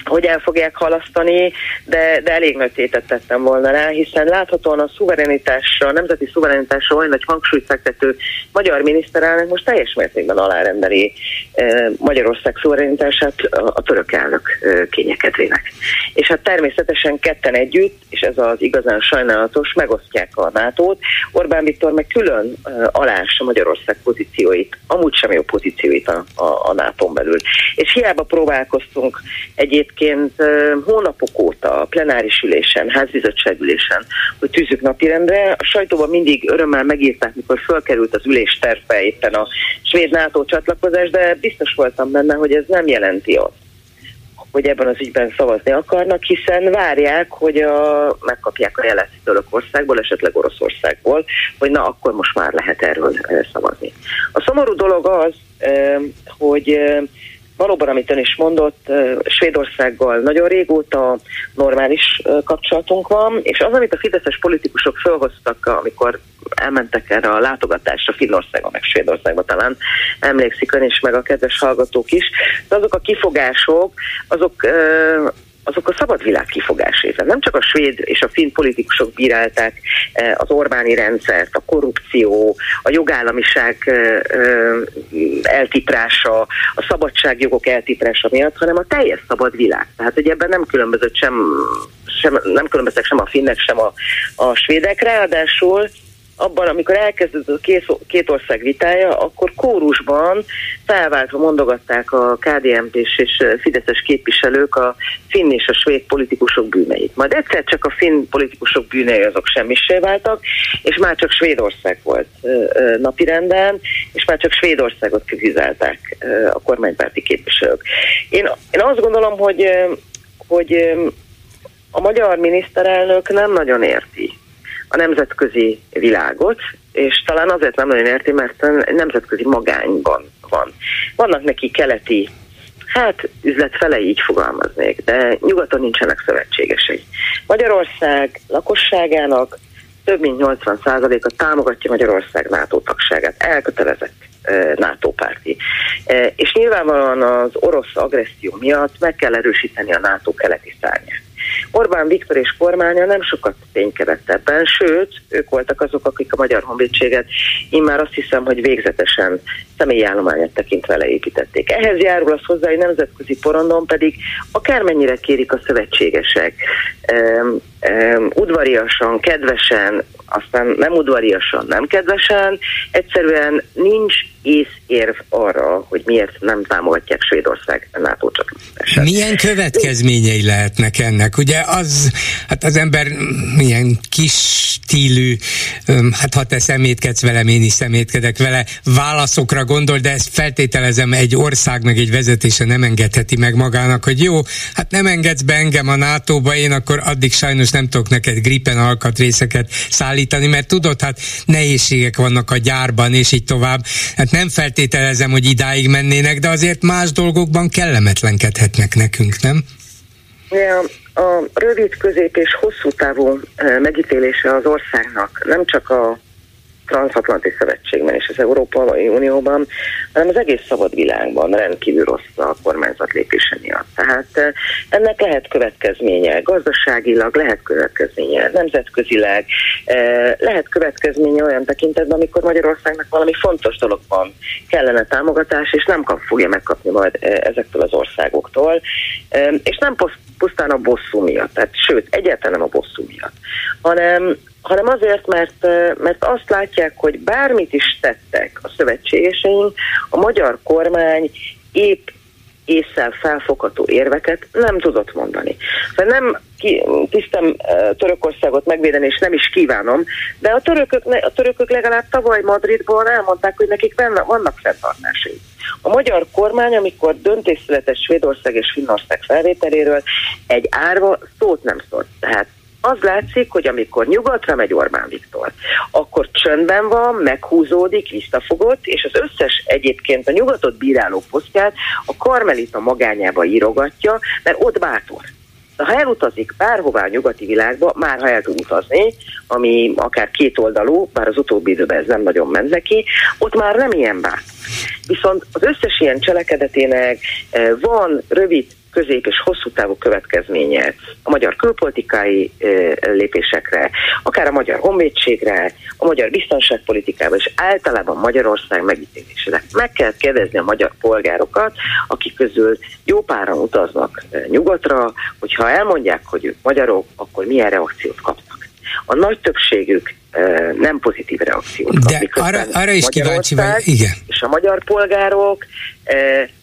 hogy el fogják halasztani, de, de elég nagy tétet tettem volna rá, hiszen láthatóan a szuverenitásra, a nemzeti szuverenitásra olyan nagy hangsúlyt fektető magyar miniszterelnök most teljes mértékben alárendeli e, Magyarország szuverenitását a, török elnök e, kényekedvének. És hát természetesen ketten együtt, és ez az igazán sajnálatos, megosztják a nato Orbán Viktor meg külön e, alássa Magyarország pozícióit, amúgy sem jó pozícióit a, a, a NATO-n belül. És hiába próbálkoztunk egyébként egyébként hónapok óta a plenáris ülésen, házbizottságülésen, hogy tűzzük napirendre. A sajtóban mindig örömmel megírták, mikor fölkerült az ülés terve éppen a svéd NATO csatlakozás, de biztos voltam benne, hogy ez nem jelenti azt, hogy ebben az ügyben szavazni akarnak, hiszen várják, hogy a, megkapják a jelet Törökországból, esetleg Oroszországból, hogy na akkor most már lehet erről szavazni. A szomorú dolog az, hogy valóban, amit ön is mondott, Svédországgal nagyon régóta normális kapcsolatunk van, és az, amit a fideszes politikusok felhoztak, amikor elmentek erre a látogatásra Finnországba, meg Svédországba talán, emlékszik ön is, meg a kedves hallgatók is, de azok a kifogások, azok azok a szabad világ kifogásében. Nem csak a svéd és a finn politikusok bírálták eh, az Orbáni rendszert, a korrupció, a jogállamiság eh, eh, eltiprása, a szabadságjogok eltiprása miatt, hanem a teljes szabad világ. Tehát, hogy ebben nem különbözött sem, sem nem különböztek sem a finnek, sem a, a svédek, ráadásul abban, amikor elkezdődött a két, ország vitája, akkor kórusban felváltva mondogatták a kdmp és Fideszes képviselők a finn és a svéd politikusok bűneit. Majd egyszer csak a finn politikusok bűnei azok semmisé váltak, és már csak Svédország volt napirenden, és már csak Svédországot kritizálták a kormánypárti képviselők. Én, én azt gondolom, hogy, hogy a magyar miniszterelnök nem nagyon érti a nemzetközi világot, és talán azért nem nagyon érti, mert nemzetközi magányban van. Vannak neki keleti Hát üzletfele így fogalmaznék, de nyugaton nincsenek szövetségesei. Magyarország lakosságának több mint 80%-a támogatja Magyarország NATO tagságát, elkötelezett NATO párti. És nyilvánvalóan az orosz agresszió miatt meg kell erősíteni a NATO keleti szárnyát. Orbán Viktor és kormánya nem sokat ténykedett ebben, sőt, ők voltak azok, akik a Magyar Honvédséget immár azt hiszem, hogy végzetesen személyi állományát tekintve leépítették. Ehhez járul az hozzá, hogy nemzetközi porondon pedig akármennyire kérik a szövetségesek, um, um, udvariasan, kedvesen, aztán nem udvariasan, nem kedvesen, egyszerűen nincs észérv arra, hogy miért nem támogatják Svédország NATO csatlakozását. Milyen következményei lehetnek ennek? Ugye az, hát az ember milyen kis stílű, hát ha te szemétkedsz velem, én is szemétkedek vele, válaszokra gondol, de ezt feltételezem egy ország meg egy vezetése nem engedheti meg magának, hogy jó, hát nem engedsz be engem a NATO-ba, én akkor addig sajnos nem tudok neked gripen alkatrészeket szállítani, mert tudod, hát nehézségek vannak a gyárban, és így tovább. Hát nem feltételezem, hogy idáig mennének, de azért más dolgokban kellemetlenkedhetnek nekünk, nem? Ja, a rövid, közép és hosszú távú eh, megítélése az országnak nem csak a Transatlanti Szövetségben és az Európai Unióban, hanem az egész szabad világban rendkívül rossz a kormányzat lépése miatt. Tehát eh, ennek lehet következménye gazdaságilag, lehet következménye nemzetközileg, eh, lehet következménye olyan tekintetben, amikor Magyarországnak valami fontos dologban kellene támogatás, és nem kap, fogja megkapni majd eh, ezektől az országoktól, és nem pusztán a bosszú miatt, tehát sőt, egyáltalán nem a bosszú miatt, hanem hanem azért, mert, mert azt látják, hogy bármit is tettek a szövetségeseink, a magyar kormány épp észszel felfogható érveket nem tudott mondani. Szóval nem ki, tisztem Törökországot megvédeni, és nem is kívánom, de a törökök, a törökök legalább tavaly Madridból elmondták, hogy nekik vannak fenntartásai. A magyar kormány, amikor döntés született Svédország és Finnország felvételéről, egy árva szót nem szólt. Tehát az látszik, hogy amikor nyugatra megy Orbán Viktor, akkor csöndben van, meghúzódik, visszafogott, és az összes egyébként a nyugatot bíráló posztját a Karmelita magányába írogatja, mert ott bátor. Ha elutazik bárhová a nyugati világba, már ha el tud utazni, ami akár két oldalú, bár az utóbbi időben ez nem nagyon ment neki, ott már nem ilyen bátor. Viszont az összes ilyen cselekedetének eh, van rövid közép és hosszú távú következménye a magyar külpolitikai lépésekre, akár a magyar honvédségre, a magyar biztonságpolitikára, és általában Magyarország megítélésére. Meg kell kérdezni a magyar polgárokat, akik közül jó páran utaznak nyugatra, hogyha elmondják, hogy ők magyarok, akkor milyen reakciót kapnak. A nagy többségük nem pozitív reakciót kap. De arra, arra is kíváncsi vagy, igen. És a magyar polgárok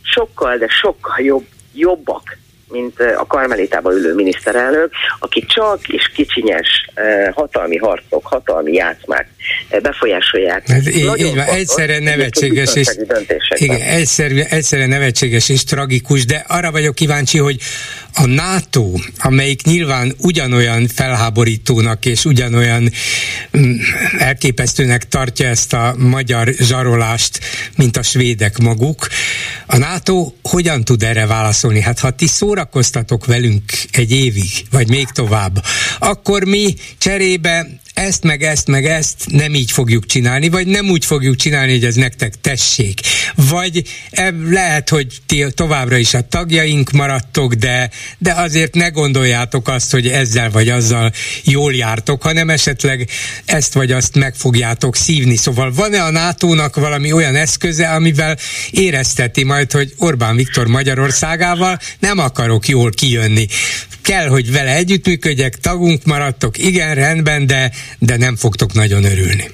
sokkal, de sokkal jobb jobbak, mint a Karmelitában ülő miniszterelnök, aki csak és kicsinyes hatalmi harcok, hatalmi játszmák befolyásolják. Hát így, így van, egyszerre nevetséges és, igen, egyszerre, egyszerre nevetséges és tragikus, de arra vagyok kíváncsi, hogy a NATO, amelyik nyilván ugyanolyan felháborítónak és ugyanolyan mm, elképesztőnek tartja ezt a magyar zsarolást, mint a svédek maguk, a NATO hogyan tud erre válaszolni? Hát ha ti szórakoztatok velünk egy évig, vagy még tovább, akkor mi cserébe ezt, meg ezt, meg ezt nem így fogjuk csinálni, vagy nem úgy fogjuk csinálni, hogy ez nektek tessék. Vagy lehet, hogy ti továbbra is a tagjaink maradtok, de, de azért ne gondoljátok azt, hogy ezzel vagy azzal jól jártok, hanem esetleg ezt vagy azt meg fogjátok szívni. Szóval van-e a NATO-nak valami olyan eszköze, amivel érezteti majd, hogy Orbán Viktor Magyarországával nem akarok jól kijönni. Kell, hogy vele együttműködjek, tagunk maradtok, igen, rendben, de de nem fogtok nagyon örülni.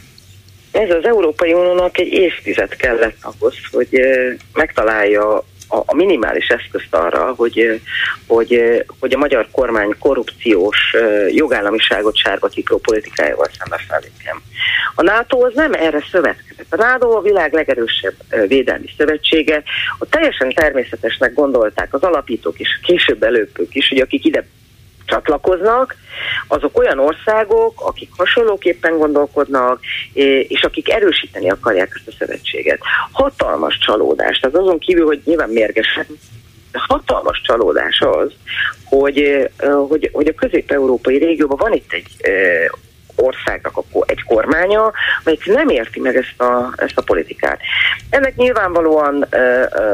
Ez az Európai Uniónak egy évtized kellett ahhoz, hogy megtalálja a, minimális eszközt arra, hogy, hogy, hogy a magyar kormány korrupciós jogállamiságot sárgatítró politikájával szembe fellépjen. A NATO az nem erre szövetkezett. A NATO a világ legerősebb védelmi szövetsége. A teljesen természetesnek gondolták az alapítók és később előbbük is, hogy akik ide csatlakoznak, azok olyan országok, akik hasonlóképpen gondolkodnak, és akik erősíteni akarják ezt a szövetséget. Hatalmas csalódás, tehát azon kívül, hogy nyilván mérgesen, hatalmas csalódás az, hogy, hogy, hogy a közép-európai régióban van itt egy országnak egy kormánya, amelyik nem érti meg ezt a, ezt a politikát. Ennek nyilvánvalóan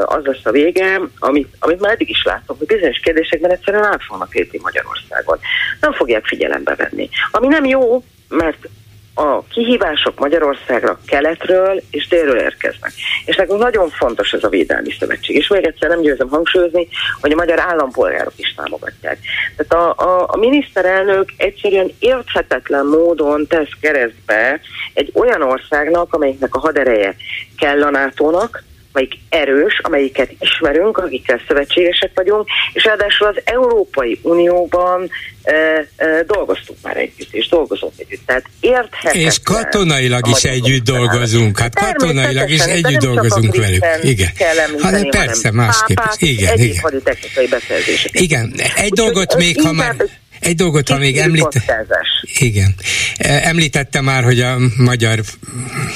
az lesz a vége, amit, amit már eddig is láttam, hogy bizonyos kérdésekben egyszerűen át fognak érti Magyarországon. Nem fogják figyelembe venni. Ami nem jó, mert a kihívások Magyarországra keletről és délről érkeznek. És nekünk nagyon fontos ez a Védelmi Szövetség. És még egyszer nem győzem hangsúlyozni, hogy a magyar állampolgárok is támogatják. Tehát a, a, a miniszterelnök egyszerűen érthetetlen módon tesz keresztbe egy olyan országnak, amelyiknek a hadereje kell a NATO-nak, amelyik erős, amelyiket ismerünk, akikkel szövetségesek vagyunk, és ráadásul az Európai Unióban e, e, dolgoztunk már együtt, és dolgozunk együtt. Tehát érthetetlen. És katonailag is együtt dolgozunk. Hát katonailag is együtt dolgozunk velük. Igen. Hanem persze, másképp. Igen, igen. Igen. Egy dolgot még, ha már egy dolgot, ha még említ... Igen. E, említette már, hogy a magyar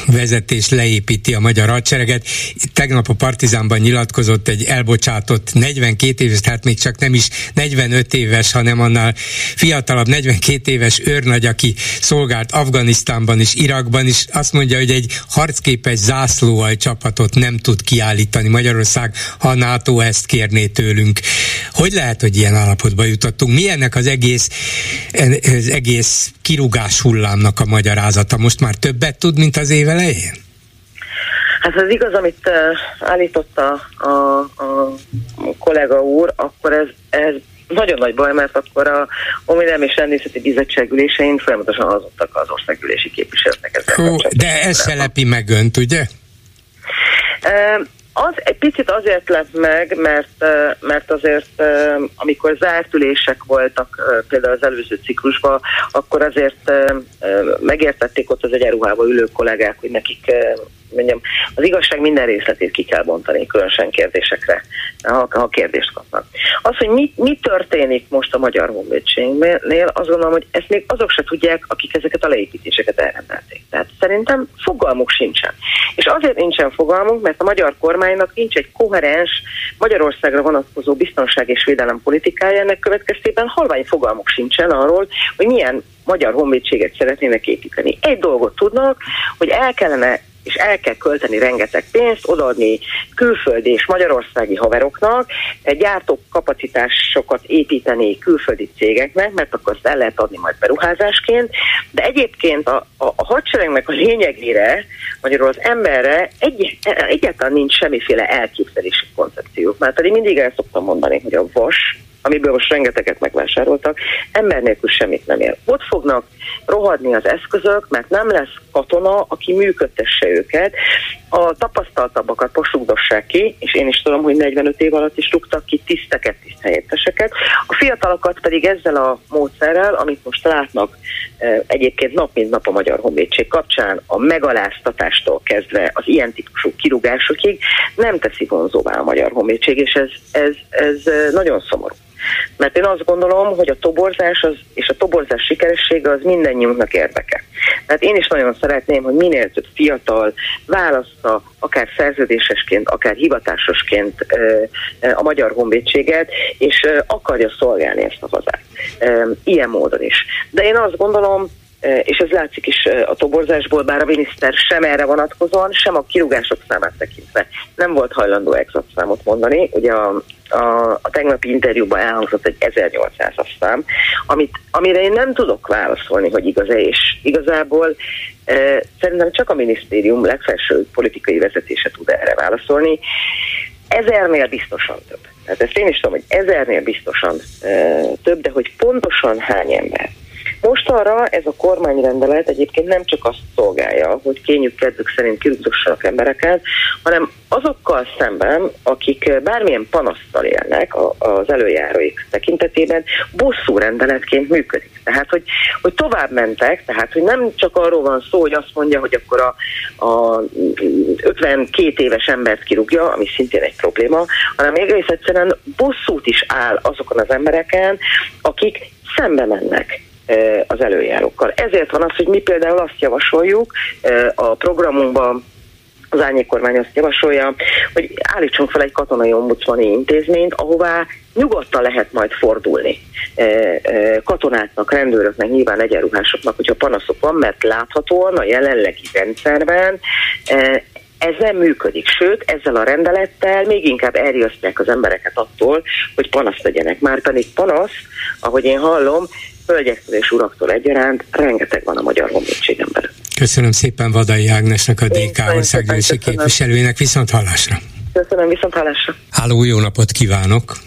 vezetés leépíti a magyar hadsereget. Tegnap a Partizánban nyilatkozott egy elbocsátott 42 éves, tehát még csak nem is 45 éves, hanem annál fiatalabb 42 éves őrnagy, aki szolgált Afganisztánban és Irakban is. Azt mondja, hogy egy harcképes zászlóal csapatot nem tud kiállítani Magyarország, ha a NATO ezt kérné tőlünk. Hogy lehet, hogy ilyen állapotba jutottunk? Mi ennek az egész egész, az egész kirúgás hullámnak a magyarázata? Most már többet tud, mint az év elején? Hát az igaz, amit állította a, a kollega úr, akkor ez, ez nagyon nagy baj, mert akkor a Omidem és Rendészeti Bizottság ülésein folyamatosan hazudtak az országgyűlési képviselőknek ezzel. Hú, de ez se lepi meg önt, ugye? Az egy picit azért lett meg, mert, mert azért amikor zárt ülések voltak például az előző ciklusban, akkor azért megértették ott az egyenruhában ülő kollégák, hogy nekik mondjam, az igazság minden részletét ki kell bontani, különösen kérdésekre, ha, ha kérdést kapnak. Az, hogy mi, mi történik most a Magyar Honvédségnél, azt gondolom, hogy ezt még azok se tudják, akik ezeket a leépítéseket elrendelték. Tehát szerintem fogalmuk sincsen. És azért nincsen fogalmunk, mert a magyar kormánynak nincs egy koherens Magyarországra vonatkozó biztonság és védelem politikája, ennek következtében halvány fogalmuk sincsen arról, hogy milyen magyar honvédséget szeretnének építeni. Egy dolgot tudnak, hogy el kellene és el kell költeni rengeteg pénzt, odaadni külföldi és magyarországi haveroknak, gyártó kapacitásokat építeni külföldi cégeknek, mert akkor azt el lehet adni majd beruházásként, de egyébként a, a, a hadseregnek a lényegére, magyarul az emberre egy, egyáltalán nincs semmiféle elképzelési koncepció. Mert pedig mindig el szoktam mondani, hogy a vas amiből most rengeteget megvásároltak, ember nélkül semmit nem ér. Ott fognak rohadni az eszközök, mert nem lesz katona, aki működtesse őket, a tapasztaltabbakat posugdossák ki, és én is tudom, hogy 45 év alatt is rúgtak ki tiszteket, tiszt helyetteseket. A fiatalokat pedig ezzel a módszerrel, amit most látnak e, egyébként nap mint nap a Magyar Honvédség kapcsán, a megaláztatástól kezdve az ilyen típusú kirúgásokig nem teszi vonzóvá a Magyar Honvédség, és ez, ez, ez e, nagyon szomorú. Mert én azt gondolom, hogy a toborzás az, és a toborzás sikeressége az mindannyiunknak érdeke. Tehát én is nagyon szeretném, hogy minél több fiatal választa akár szerződésesként, akár hivatásosként a Magyar Honvédséget, és akarja szolgálni ezt a hazát. Ilyen módon is. De én azt gondolom, és ez látszik is a toborzásból, bár a miniszter sem erre vonatkozóan, sem a kirúgások számát tekintve nem volt hajlandó exakt számot mondani. Ugye a, a, a tegnapi interjúban elhangzott egy 1800-as szám, amit, amire én nem tudok válaszolni, hogy igaz-e, és igazából e, szerintem csak a minisztérium legfelső politikai vezetése tud erre válaszolni. Ezernél biztosan több. Tehát ezt én is tudom, hogy ezernél biztosan e, több, de hogy pontosan hány ember most arra ez a kormányrendelet egyébként nem csak azt szolgálja, hogy kényük kedvük szerint kirúgdossanak embereket, hanem azokkal szemben, akik bármilyen panasztal élnek az előjáróik tekintetében, bosszú rendeletként működik. Tehát, hogy, hogy tovább mentek, tehát, hogy nem csak arról van szó, hogy azt mondja, hogy akkor a, a 52 éves embert kirúgja, ami szintén egy probléma, hanem egész egyszerűen bosszút is áll azokon az embereken, akik szembe mennek az előjárókkal. Ezért van az, hogy mi például azt javasoljuk a programunkban, az árnyékkormány azt javasolja, hogy állítsunk fel egy katonai ombudsmani intézményt, ahová nyugodtan lehet majd fordulni katonáknak, rendőröknek, nyilván egyenruhásoknak, hogyha panaszok van, mert láthatóan a jelenlegi rendszerben ez nem működik. Sőt, ezzel a rendelettel még inkább elriasztják az embereket attól, hogy panaszt tegyenek. Már pedig panasz, ahogy én hallom, hölgyektől és uraktól egyaránt rengeteg van a Magyar Honvédségen belül. Köszönöm szépen Vadai Ágnesnek, a DK országgyűlési képviselőjének, viszont hallásra. Köszönöm, viszont hallásra. Háló, jó napot kívánok!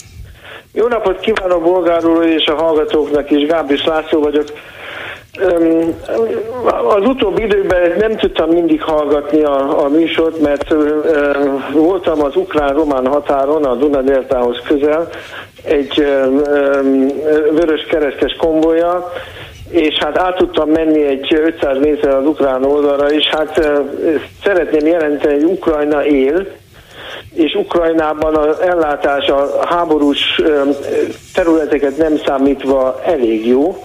Jó napot kívánok bolgáról és a hallgatóknak is, Gábris László vagyok. Az utóbbi időben nem tudtam mindig hallgatni a, a műsort, mert voltam az ukrán-román határon, a Dunadeltához közel, egy vörös keresztes konvoja, és hát át tudtam menni egy 500 méter az ukrán oldalra, és hát szeretném jelenteni, hogy Ukrajna él, és Ukrajnában az ellátás a háborús területeket nem számítva elég jó,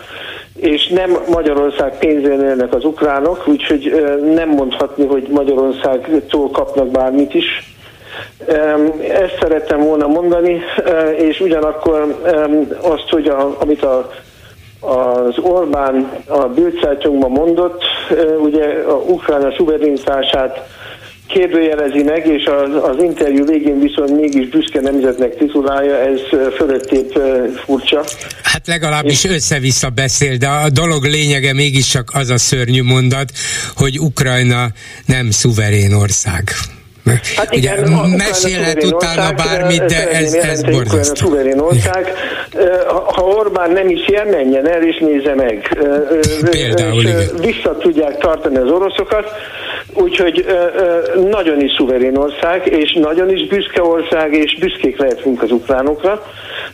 és nem Magyarország pénzén élnek az ukránok, úgyhogy nem mondhatni, hogy Magyarországtól kapnak bármit is. Ezt szerettem volna mondani, és ugyanakkor azt, hogy a, amit a, az Orbán a Bild mondott, ugye a Ukrajna szuverenitását kérdőjelezi meg, és az, az interjú végén viszont mégis büszke nemzetnek titulálja, ez fölöttép furcsa. Hát legalábbis és... össze-vissza beszél, de a dolog lényege mégiscsak az a szörnyű mondat, hogy Ukrajna nem szuverén ország. Hát igen, Ugye, mesélhet utána bármit, de ez, ez borzasztó. szuverén ország. Ha Orbán nem is ilyen, menjen el és nézze meg. Például, és igen. Vissza tudják tartani az oroszokat, úgyhogy nagyon is szuverén ország, és nagyon is büszke ország, és büszkék lehetünk az ukránokra,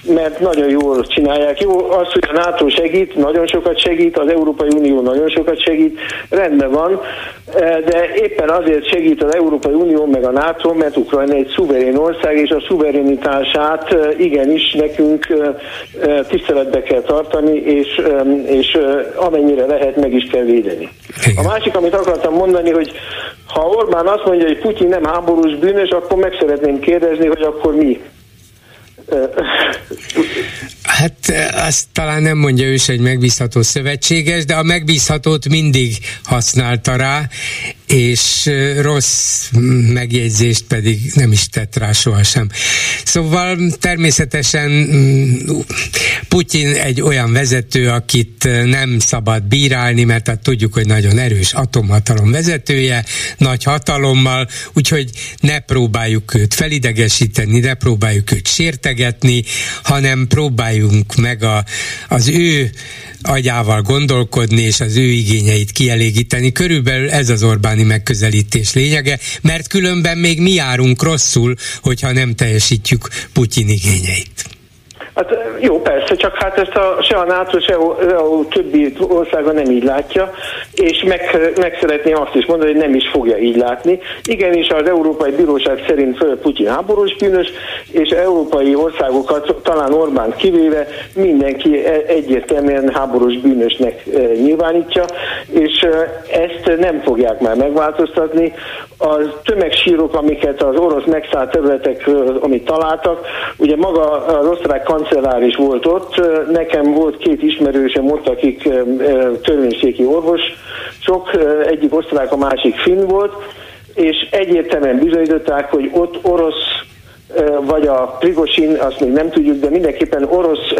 mert nagyon jól csinálják. Jó, az, hogy a NATO segít, nagyon sokat segít, az Európai Unió nagyon sokat segít, rendben van, de éppen azért segít az Európai Unió meg a NATO, mert Ukrajna egy szuverén ország, és a szuverenitását igenis nekünk tiszteletbe kell tartani, és, és amennyire lehet meg is kell védeni. A másik, amit akartam mondani, hogy ha Orbán azt mondja, hogy Putyin nem háborús bűnös, akkor meg szeretném kérdezni, hogy akkor mi? Hát azt talán nem mondja ő egy megbízható szövetséges, de a megbízhatót mindig használta rá, és rossz megjegyzést pedig nem is tett rá sohasem. Szóval természetesen mm, Putyin egy olyan vezető, akit nem szabad bírálni, mert hát tudjuk, hogy nagyon erős atomhatalom vezetője, nagy hatalommal, úgyhogy ne próbáljuk őt felidegesíteni, ne próbáljuk őt sértegetni, hanem próbáljunk meg a, az ő agyával gondolkodni, és az ő igényeit kielégíteni. Körülbelül ez az Orbáni megközelítés lényege, mert különben még mi járunk rosszul, hogyha nem teljesítjük Putyin igényeit. Hát jó, persze, csak hát ezt a, se a NATO, se a, a többi országa nem így látja, és meg, meg szeretném azt is mondani, hogy nem is fogja így látni. Igenis az Európai Bíróság szerint Putyin háborús bűnös, és európai országokat, talán Orbán kivéve, mindenki e, egyértelműen háborús bűnösnek e, nyilvánítja, és e, ezt nem fogják már megváltoztatni. A tömegsírok, amiket az orosz megszállt területek, amit találtak, ugye maga az osztrák kancellár is volt ott. Nekem volt két ismerősem ott, akik törvényszéki orvosok, egyik osztrák, a másik finn volt, és egyértelműen bizonyították, hogy ott orosz vagy a Prigosin, azt még nem tudjuk, de mindenképpen orosz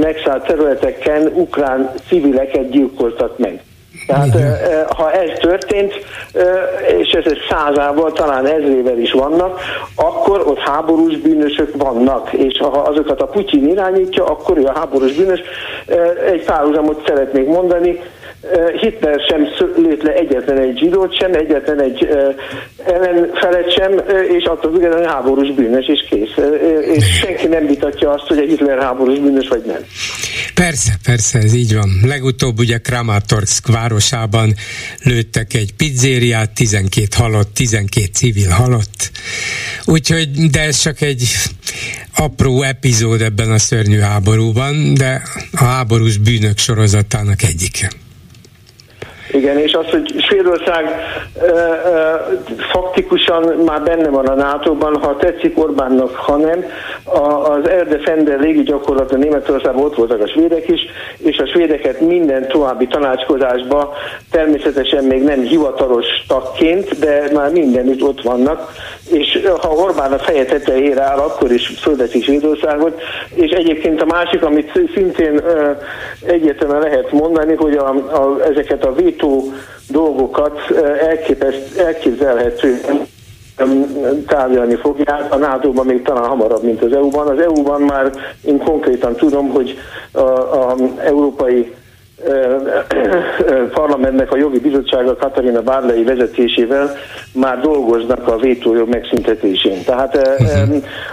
megszállt területeken ukrán civileket gyilkoltak meg. Tehát ha ez történt, és ez egy százával, talán ezrével is vannak, akkor ott háborús bűnösök vannak, és ha azokat a Putyin irányítja, akkor ő a háborús bűnös. Egy párhuzamot szeretnék mondani, Hitler sem lőtt le egyetlen egy zsidót sem, egyetlen egy ellenfelet sem, és attól függően háborús bűnös, és kész. És senki nem vitatja azt, hogy a Hitler háborús bűnös, vagy nem. Persze, persze, ez így van. Legutóbb ugye Kramatorsk városában lőttek egy pizzériát, 12 halott, 12 civil halott. Úgyhogy, de ez csak egy apró epizód ebben a szörnyű háborúban, de a háborús bűnök sorozatának egyike. Igen, és az, hogy Svédország ö, ö, faktikusan már benne van a NATO-ban, ha tetszik Orbánnak, ha nem, a, az Air Defender légi gyakorlata Németországban ott voltak a svédek is, és a svédeket minden további tanácskozásba természetesen még nem hivatalos tagként, de már mindenütt ott vannak, és ha Orbán a feje tetejére áll, akkor is földeszi Svédországot, és egyébként a másik, amit szintén ö, egyértelműen lehet mondani, hogy a, a, ezeket a vét nyújtó dolgokat elképzelhetően tárgyalni fogják, a nato még talán hamarabb, mint az EU-ban. Az EU-ban már én konkrétan tudom, hogy a, a európai parlamentnek a jogi bizottsága Katarina Barley vezetésével már dolgoznak a vétójog megszüntetésén. Tehát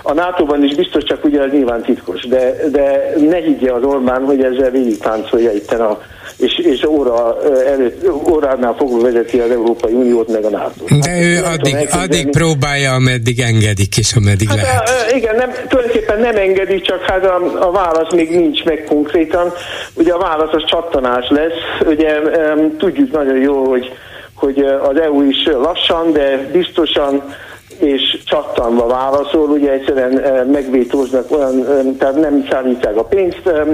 a NATO-ban is biztos csak ugye az nyilván titkos, de, de ne higgye az Orbán, hogy ezzel végig táncolja itt a és, és óra előtt, óránál fogva vezeti az Európai Uniót meg a nato De hát, ő addig, addig próbálja, ameddig engedik, és ameddig hát, lehet. A, igen, nem, tulajdonképpen nem engedi, csak hát a, a válasz még nincs meg konkrétan. Ugye a válasz az csattanás lesz. Ugye um, tudjuk nagyon jó, hogy hogy az EU is lassan, de biztosan és csattanva válaszol, ugye egyszerűen eh, megvétóznak olyan, eh, tehát nem szállítják a pénzt, eh,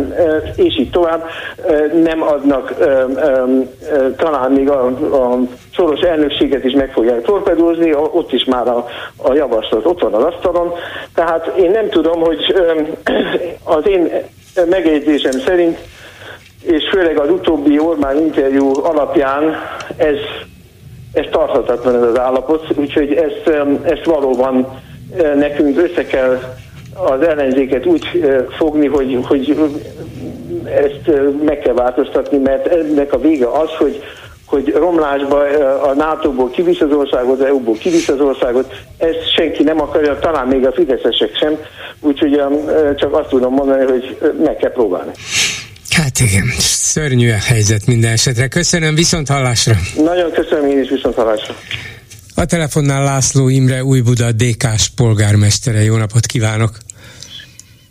és így tovább, nem adnak, talán még a, a soros elnökséget is meg fogják torpedózni, ott is már a, a javaslat ott van az asztalon, tehát én nem tudom, hogy az én megjegyzésem szerint, és főleg az utóbbi Orbán interjú alapján ez ez tarthatatlan ez az állapot, úgyhogy ezt, ezt valóban nekünk össze kell az ellenzéket úgy fogni, hogy, hogy ezt meg kell változtatni, mert ennek a vége az, hogy hogy romlásba a NATO-ból kivisz az országot, az EU-ból kivisz az országot, ezt senki nem akarja, talán még a fideszesek sem, úgyhogy csak azt tudom mondani, hogy meg kell próbálni. Hát igen, szörnyű a helyzet minden esetre. Köszönöm, viszont hallásra. Nagyon köszönöm, én is viszont hallásra. A telefonnál László Imre, Újbuda DK-s polgármestere. Jó napot kívánok!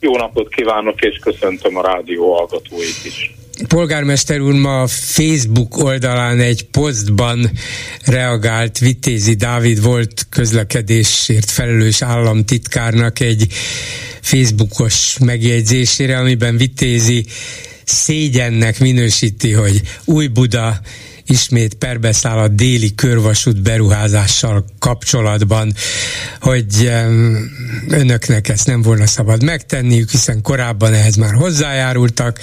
Jó napot kívánok, és köszöntöm a rádió hallgatóit is. Polgármester úr ma a Facebook oldalán egy posztban reagált Vitézi Dávid volt közlekedésért felelős államtitkárnak egy Facebookos megjegyzésére, amiben Vitézi szégyennek minősíti, hogy új Buda ismét perbeszáll a déli körvasút beruházással kapcsolatban, hogy önöknek ezt nem volna szabad megtenniük, hiszen korábban ehhez már hozzájárultak,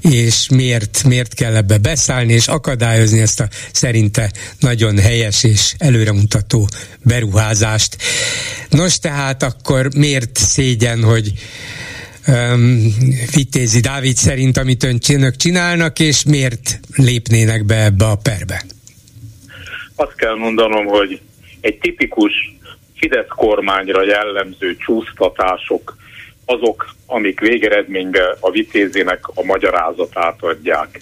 és miért, miért kell ebbe beszállni, és akadályozni ezt a szerinte nagyon helyes és előremutató beruházást. Nos, tehát akkor miért szégyen, hogy um, Vitézi Dávid szerint, amit önök csinálnak, és miért lépnének be ebbe a perbe? azt kell mondanom, hogy egy tipikus Fidesz kormányra jellemző csúsztatások azok, amik végeredményben a vitézének a magyarázatát adják.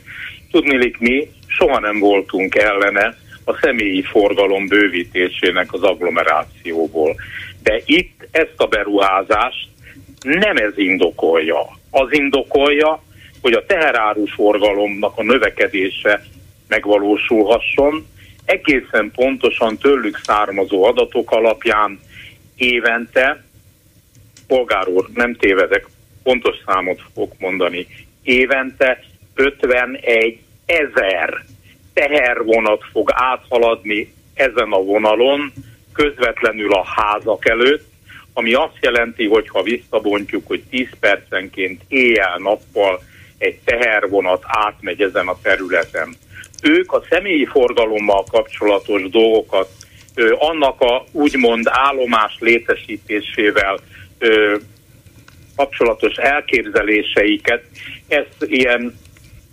Tudnélik mi soha nem voltunk ellene a személyi forgalom bővítésének az agglomerációból. De itt ezt a beruházást nem ez indokolja. Az indokolja, hogy a teherárus forgalomnak a növekedése megvalósulhasson, egészen pontosan tőlük származó adatok alapján évente, polgár úr, nem tévedek, pontos számot fogok mondani, évente 51 ezer tehervonat fog áthaladni ezen a vonalon, közvetlenül a házak előtt, ami azt jelenti, hogy ha visszabontjuk, hogy 10 percenként éjjel-nappal egy tehervonat átmegy ezen a területen. Ők a személyi forgalommal kapcsolatos dolgokat, annak a úgymond állomás létesítésével kapcsolatos elképzeléseiket, ezt ilyen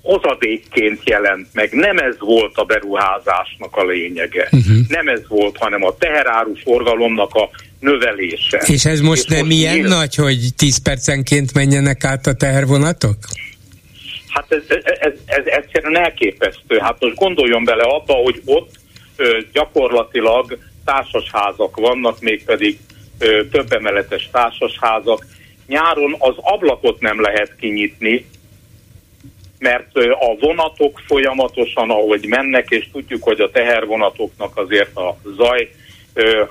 hozadékként jelent meg. Nem ez volt a beruházásnak a lényege. Uh-huh. Nem ez volt, hanem a teheráru forgalomnak a növelése. És ez most És nem most ilyen nyilv... nagy, hogy 10 percenként menjenek át a tehervonatok? Hát ez, ez, ez, ez egyszerűen elképesztő. Hát most gondoljon bele abba, hogy ott ö, gyakorlatilag társasházak vannak, mégpedig ö, több emeletes társasházak. Nyáron az ablakot nem lehet kinyitni, mert a vonatok folyamatosan, ahogy mennek, és tudjuk, hogy a tehervonatoknak azért a zaj,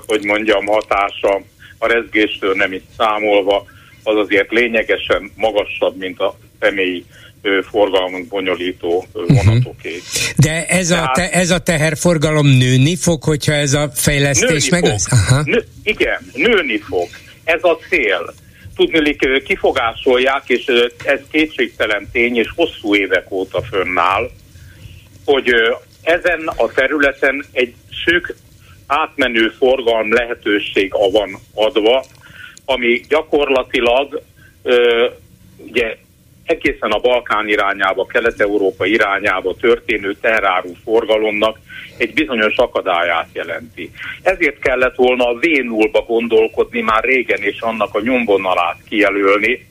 hogy mondjam, hatása a rezgéstől nem is számolva, az azért lényegesen magasabb, mint a személyi forgalmat bonyolító mhm. vonatoké. De ez a, te, ez a teherforgalom nőni fog, hogyha ez a fejlesztés meg lesz? Nő, igen, nőni fog. Ez a cél tudnilik kifogásolják, és ez kétségtelen tény, és hosszú évek óta fönnáll, hogy ezen a területen egy szűk átmenő forgalom lehetőség van adva, ami gyakorlatilag ugye egészen a Balkán irányába, Kelet-Európa irányába történő teráru forgalomnak egy bizonyos akadályát jelenti. Ezért kellett volna a v gondolkodni már régen, és annak a nyomvonalát kijelölni.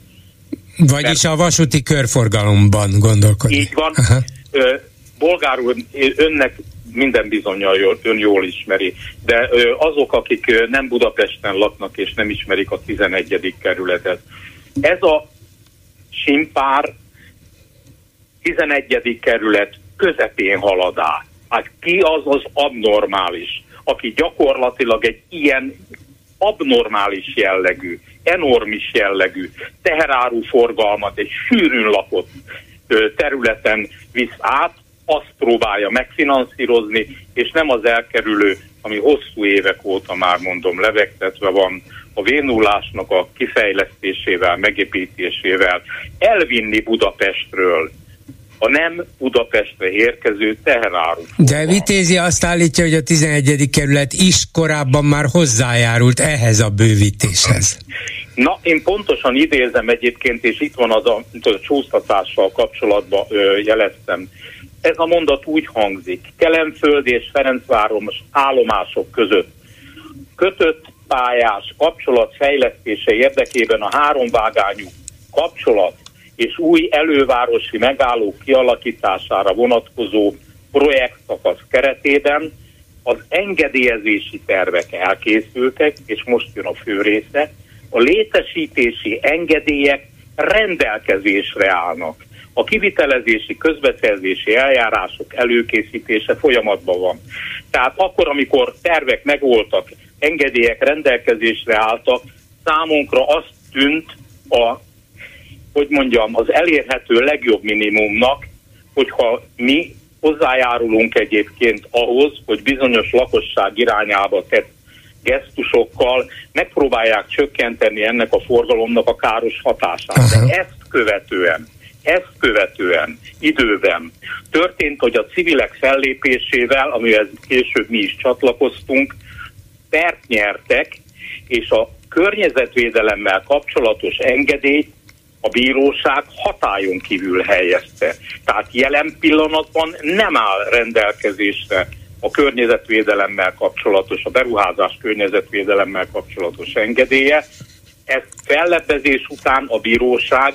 Vagyis a vasúti körforgalomban gondolkodni. Így van. Bolgár úr, önnek minden bizonyal ön jól ismeri, de azok, akik nem Budapesten laknak és nem ismerik a 11. kerületet, ez a simpár 11. kerület közepén halad át. Hát ki az az abnormális, aki gyakorlatilag egy ilyen abnormális jellegű, enormis jellegű teheráru forgalmat egy sűrűn lakott területen visz át, azt próbálja megfinanszírozni, és nem az elkerülő, ami hosszú évek óta már mondom levegtetve van, a vénulásnak a kifejlesztésével, megépítésével elvinni Budapestről a nem Budapestre érkező teheráru. De Vitézi azt állítja, hogy a 11. kerület is korábban már hozzájárult ehhez a bővítéshez. Na, én pontosan idézem egyébként, és itt van az a, a csúsztatással kapcsolatban ö, jeleztem. Ez a mondat úgy hangzik. Kelemföld és Ferencváros állomások között kötött pályás kapcsolat fejlesztése érdekében a háromvágányú kapcsolat és új elővárosi megállók kialakítására vonatkozó projektszakasz keretében az engedélyezési tervek elkészültek, és most jön a fő része, a létesítési engedélyek rendelkezésre állnak. A kivitelezési, közbeszerzési eljárások előkészítése folyamatban van. Tehát akkor, amikor tervek megvoltak, engedélyek rendelkezésre álltak, számunkra azt tűnt a, hogy mondjam, az elérhető legjobb minimumnak, hogyha mi hozzájárulunk egyébként ahhoz, hogy bizonyos lakosság irányába tett gesztusokkal megpróbálják csökkenteni ennek a forgalomnak a káros hatását. De ezt követően, ezt követően időben történt, hogy a civilek fellépésével, amihez később mi is csatlakoztunk, pert nyertek, és a környezetvédelemmel kapcsolatos engedélyt a bíróság hatályon kívül helyezte. Tehát jelen pillanatban nem áll rendelkezésre a környezetvédelemmel kapcsolatos, a beruházás környezetvédelemmel kapcsolatos engedélye. Ezt fellebbezés után a bíróság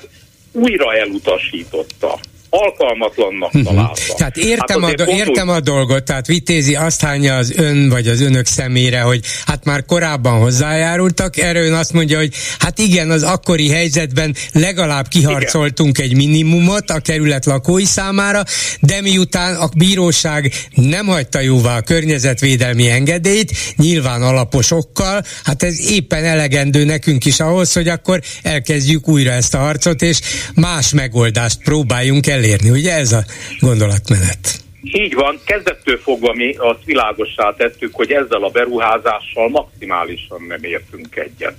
újra elutasította alkalmatlannak mhm. találta. Uh-huh. Tehát értem, hát a, do- értem a dolgot, tehát Vitézi azt hányja az ön vagy az önök szemére, hogy hát már korábban hozzájárultak, erről ön azt mondja, hogy hát igen, az akkori helyzetben legalább kiharcoltunk igen. egy minimumot a kerület lakói számára, de miután a bíróság nem hagyta jóvá a környezetvédelmi engedélyt, nyilván alapos okkal, hát ez éppen elegendő nekünk is ahhoz, hogy akkor elkezdjük újra ezt a harcot, és más megoldást próbáljunk el elérni. Ugye ez a gondolatmenet? Így van, kezdettől fogva mi azt világossá tettük, hogy ezzel a beruházással maximálisan nem értünk egyet.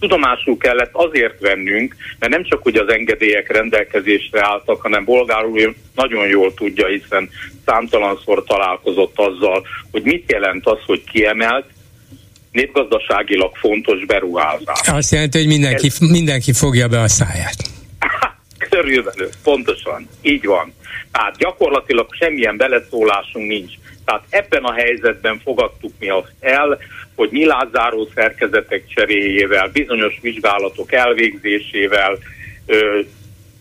Tudomásul kellett azért vennünk, mert nem csak hogy az engedélyek rendelkezésre álltak, hanem bolgárul nagyon jól tudja, hiszen számtalanszor találkozott azzal, hogy mit jelent az, hogy kiemelt, népgazdaságilag fontos beruházás. Azt jelenti, hogy mindenki, Ez... mindenki fogja be a száját. Körülbelül, pontosan, így van. Tehát gyakorlatilag semmilyen beleszólásunk nincs. Tehát ebben a helyzetben fogadtuk mi azt el, hogy nyilázáró szerkezetek cseréjével, bizonyos vizsgálatok elvégzésével ö,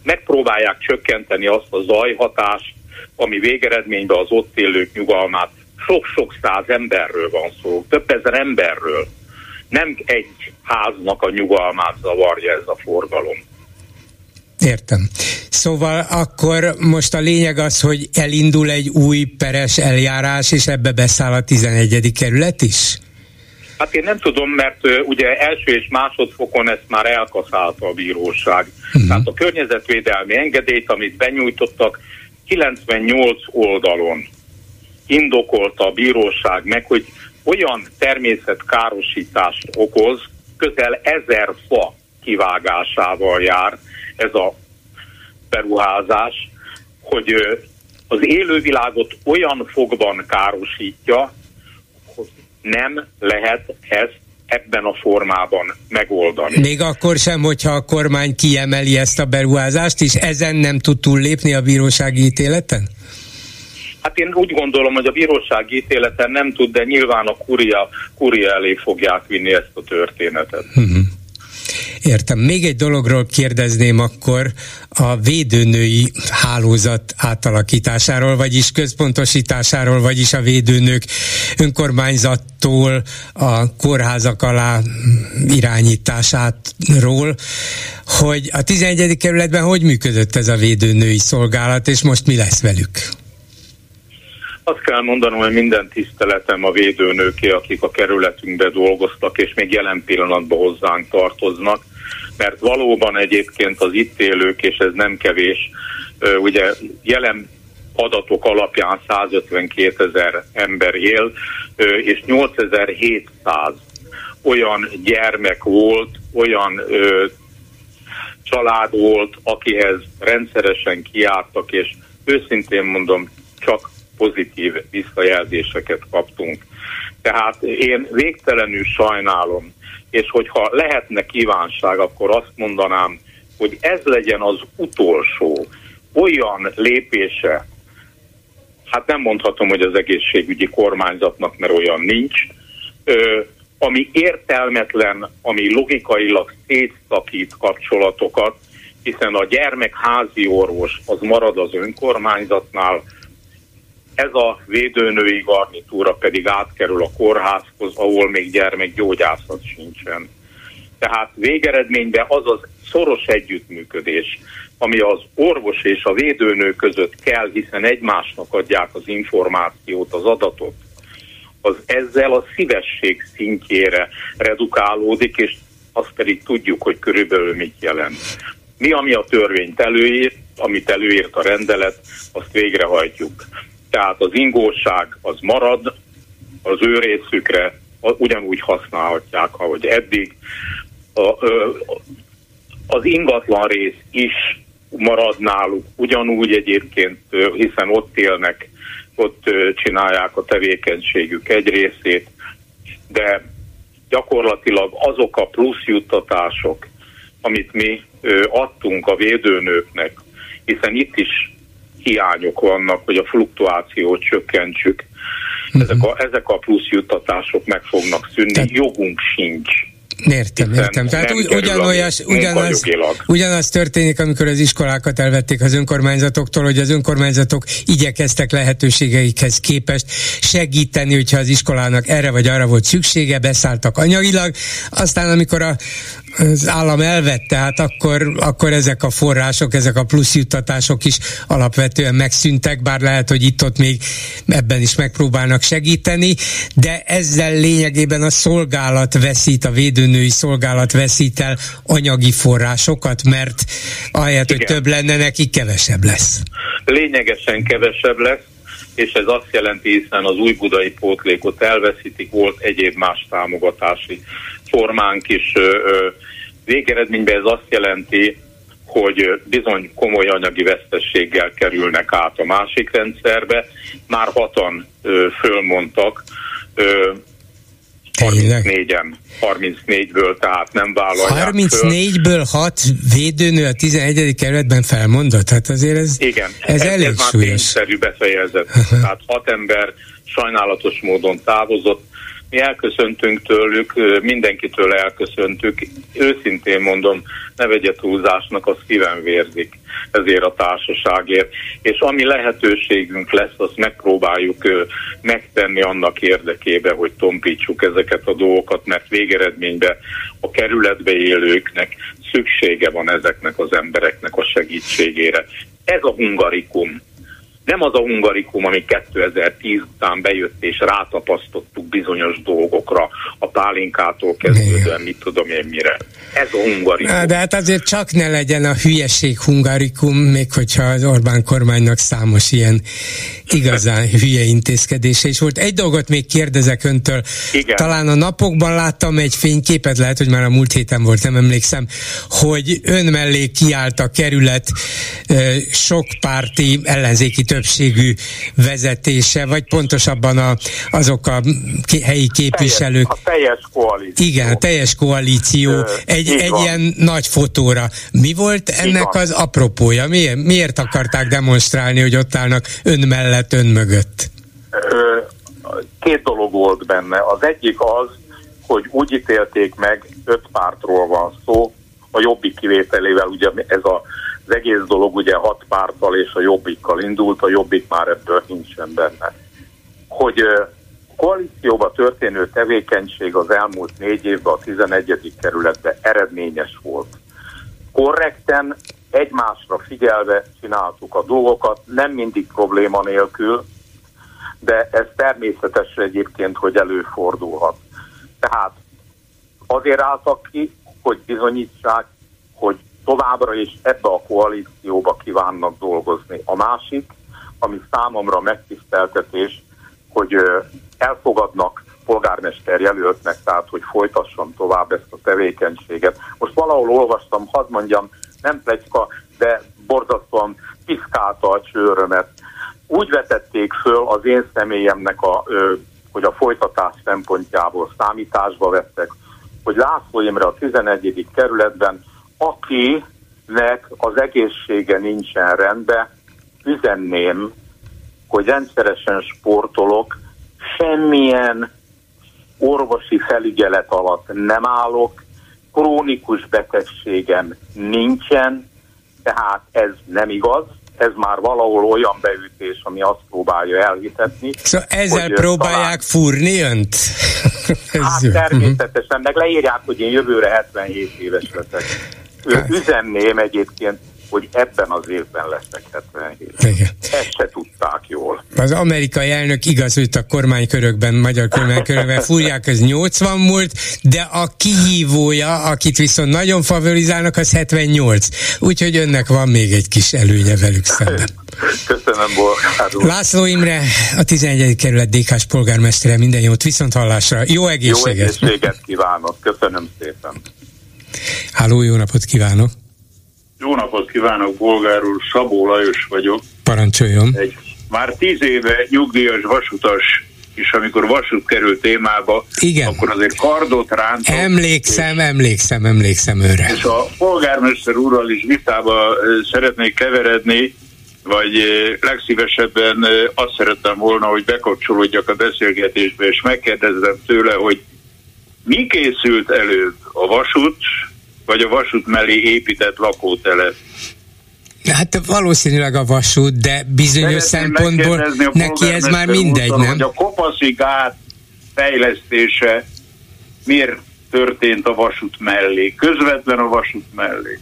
megpróbálják csökkenteni azt a zajhatást, ami végeredményben az ott élők nyugalmát. Sok-sok száz emberről van szó, több ezer emberről. Nem egy háznak a nyugalmát zavarja ez a forgalom. Értem. Szóval akkor most a lényeg az, hogy elindul egy új peres eljárás, és ebbe beszáll a 11. kerület is? Hát én nem tudom, mert uh, ugye első és másodfokon ezt már elkaszálta a bíróság. Uh-huh. Tehát a környezetvédelmi engedélyt, amit benyújtottak, 98 oldalon indokolta a bíróság meg, hogy olyan természetkárosítást okoz, közel ezer fa kivágásával jár, ez a beruházás, hogy az élővilágot olyan fogban károsítja, hogy nem lehet ezt ebben a formában megoldani. Még akkor sem, hogyha a kormány kiemeli ezt a beruházást, és ezen nem tud túllépni a bírósági ítéleten? Hát én úgy gondolom, hogy a bírósági ítéleten nem tud, de nyilván a kuria, kuria elé fogják vinni ezt a történetet. Uh-huh. Értem. Még egy dologról kérdezném akkor a védőnői hálózat átalakításáról, vagyis központosításáról, vagyis a védőnők önkormányzattól a kórházak alá irányításátról, hogy a 11. kerületben hogy működött ez a védőnői szolgálat, és most mi lesz velük? Azt kell mondanom, hogy minden tiszteletem a védőnőké, akik a kerületünkbe dolgoztak, és még jelen pillanatban hozzánk tartoznak, mert valóban egyébként az itt élők, és ez nem kevés, ugye jelen adatok alapján 152 ezer ember él, és 8700 olyan gyermek volt, olyan család volt, akihez rendszeresen kiártak, és őszintén mondom, csak pozitív visszajelzéseket kaptunk. Tehát én végtelenül sajnálom, és hogyha lehetne kívánság, akkor azt mondanám, hogy ez legyen az utolsó olyan lépése, hát nem mondhatom, hogy az egészségügyi kormányzatnak, mert olyan nincs, ami értelmetlen, ami logikailag szétszakít kapcsolatokat, hiszen a gyermek házi orvos az marad az önkormányzatnál, ez a védőnői garnitúra pedig átkerül a kórházhoz, ahol még gyermekgyógyászat sincsen. Tehát végeredményben az az szoros együttműködés, ami az orvos és a védőnő között kell, hiszen egymásnak adják az információt, az adatot, az ezzel a szívesség szintjére redukálódik, és azt pedig tudjuk, hogy körülbelül mit jelent. Mi, ami a törvényt előírt, amit előírt a rendelet, azt végrehajtjuk. Tehát az ingóság az marad, az ő részükre ugyanúgy használhatják, ahogy eddig. A, az ingatlan rész is marad náluk, ugyanúgy egyébként, hiszen ott élnek, ott csinálják a tevékenységük egy részét, de gyakorlatilag azok a plusz juttatások, amit mi adtunk a védőnőknek, hiszen itt is hiányok vannak, hogy a fluktuációt csökkentsük. ezek, a, ezek a plusz juttatások meg fognak szűnni, Tehát... jogunk sincs Értem, értem. Tehát ugy, ugyanaz, ugyanaz történik, amikor az iskolákat elvették az önkormányzatoktól, hogy az önkormányzatok igyekeztek lehetőségeikhez képest segíteni, hogyha az iskolának erre vagy arra volt szüksége, beszálltak anyagilag, aztán amikor a, az állam elvette, hát akkor, akkor ezek a források, ezek a plusz juttatások is alapvetően megszűntek, bár lehet, hogy itt-ott még ebben is megpróbálnak segíteni, de ezzel lényegében a szolgálat veszít, a védőnői szolgálat veszít el anyagi forrásokat, mert ahelyett, Igen. hogy több lenne, neki kevesebb lesz. Lényegesen kevesebb lesz, és ez azt jelenti, hiszen az új budai pótlékot elveszítik, volt egyéb más támogatási formánk is. Végeredményben ez azt jelenti, hogy bizony komoly anyagi vesztességgel kerülnek át a másik rendszerbe. Már hatan fölmondtak, 34-en, 34-ből, tehát nem vállalják 34-ből 6 védőnő a 11. kerületben felmondott? Hát azért ez, Igen, ez, ez elég ez súlyos. már befejezet. tehát 6 ember sajnálatos módon távozott, mi elköszöntünk tőlük, mindenkitől elköszöntük. Őszintén mondom, ne vegye túlzásnak, az szívem vérzik ezért a társaságért. És ami lehetőségünk lesz, azt megpróbáljuk megtenni annak érdekében, hogy tompítsuk ezeket a dolgokat, mert végeredményben a kerületbe élőknek szüksége van ezeknek az embereknek a segítségére. Ez a hungarikum nem az a hungarikum, ami 2010 után bejött, és rátapasztottuk bizonyos dolgokra, a pálinkától kezdődően, mit tudom én mire. Ez a hungarikum. De hát azért csak ne legyen a hülyeség hungarikum, még hogyha az Orbán kormánynak számos ilyen igazán hülye intézkedése is volt. Egy dolgot még kérdezek öntől. Igen. Talán a napokban láttam egy fényképet, lehet, hogy már a múlt héten volt, nem emlékszem, hogy ön mellé kiállt a kerület sok párti ellenzéki többségű vezetése, vagy pontosabban a, azok a helyi képviselők. Teljes, a teljes koalíció. Igen, a teljes koalíció. Ö, egy egy ilyen nagy fotóra. Mi volt ennek az apropója? Miért, miért akarták demonstrálni, hogy ott állnak ön mellett, ön mögött? Ö, két dolog volt benne. Az egyik az, hogy úgy ítélték meg, öt pártról van szó, a jobbik kivételével ugye ez a az egész dolog ugye hat párttal és a jobbikkal indult, a jobbik már ebből nincsen benne. Hogy koalícióba történő tevékenység az elmúlt négy évben a 11. kerületben eredményes volt. Korrekten, egymásra figyelve csináltuk a dolgokat, nem mindig probléma nélkül, de ez természetes egyébként, hogy előfordulhat. Tehát azért álltak ki, hogy bizonyítsák, hogy továbbra is ebbe a koalícióba kívánnak dolgozni. A másik, ami számomra megtiszteltetés, hogy elfogadnak polgármester jelöltnek, tehát hogy folytasson tovább ezt a tevékenységet. Most valahol olvastam, hadd mondjam, nem plegyka, de borzasztóan piszkálta a csőrömet. Úgy vetették föl az én személyemnek, a, hogy a folytatás szempontjából számításba vettek, hogy László Imre a 11. kerületben akinek az egészsége nincsen rendben, üzenném, hogy rendszeresen sportolok, semmilyen orvosi felügyelet alatt nem állok, krónikus betegségem nincsen, tehát ez nem igaz, ez már valahol olyan beütés, ami azt próbálja elhitetni. Szóval ezzel hogy próbálják talán... fúrni önt? hát természetesen, meg leírják, hogy én jövőre 77 éves leszek. Üzenném egyébként, hogy ebben az évben lesznek 77. Igen. Ezt se tudták jól. Az amerikai elnök igaz, hogy a kormánykörökben, magyar kormánykörökben fúrják, az 80 múlt, de a kihívója, akit viszont nagyon favorizálnak, az 78. Úgyhogy önnek van még egy kis előnye velük szemben. Köszönöm, Bolgár László Imre, a 11. kerület DK-s polgármestere, minden jót, viszont hallásra. Jó egészséget! Jó egészséget kívánok, köszönöm szépen! Háló, jó napot kívánok! Jó napot kívánok, bolgár úr, Szabó Lajos vagyok. Parancsoljon! Egy már tíz éve nyugdíjas vasutas és amikor vasút kerül témába, Igen. akkor azért kardot rántott. Emlékszem, és, emlékszem, emlékszem őre. És a polgármester úrral is vitába szeretnék keveredni, vagy legszívesebben azt szerettem volna, hogy bekapcsolódjak a beszélgetésbe, és megkérdezem tőle, hogy mi készült előbb, a vasút, vagy a vasút mellé épített lakótelep? Hát valószínűleg a vasút, de bizonyos Szeretném szempontból neki ez már mindegy, úton, nem? Hogy a kopaszi gát fejlesztése miért történt a vasút mellé, közvetlen a vasút mellé?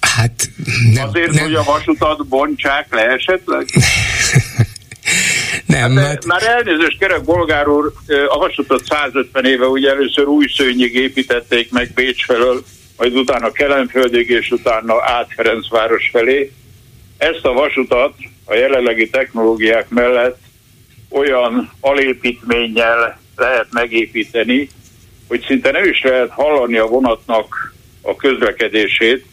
Hát nem, Azért, nem. hogy a vasutat bontsák le esetleg? Nem, hát, hát, Már elnézést kerek, bolgár úr, a vasutat 150 éve ugye először új szőnyig építették meg Bécs felől, majd utána Kelenföldig, és utána át Ferencváros felé. Ezt a vasutat a jelenlegi technológiák mellett olyan alépítménnyel lehet megépíteni, hogy szinte nem is lehet hallani a vonatnak a közlekedését,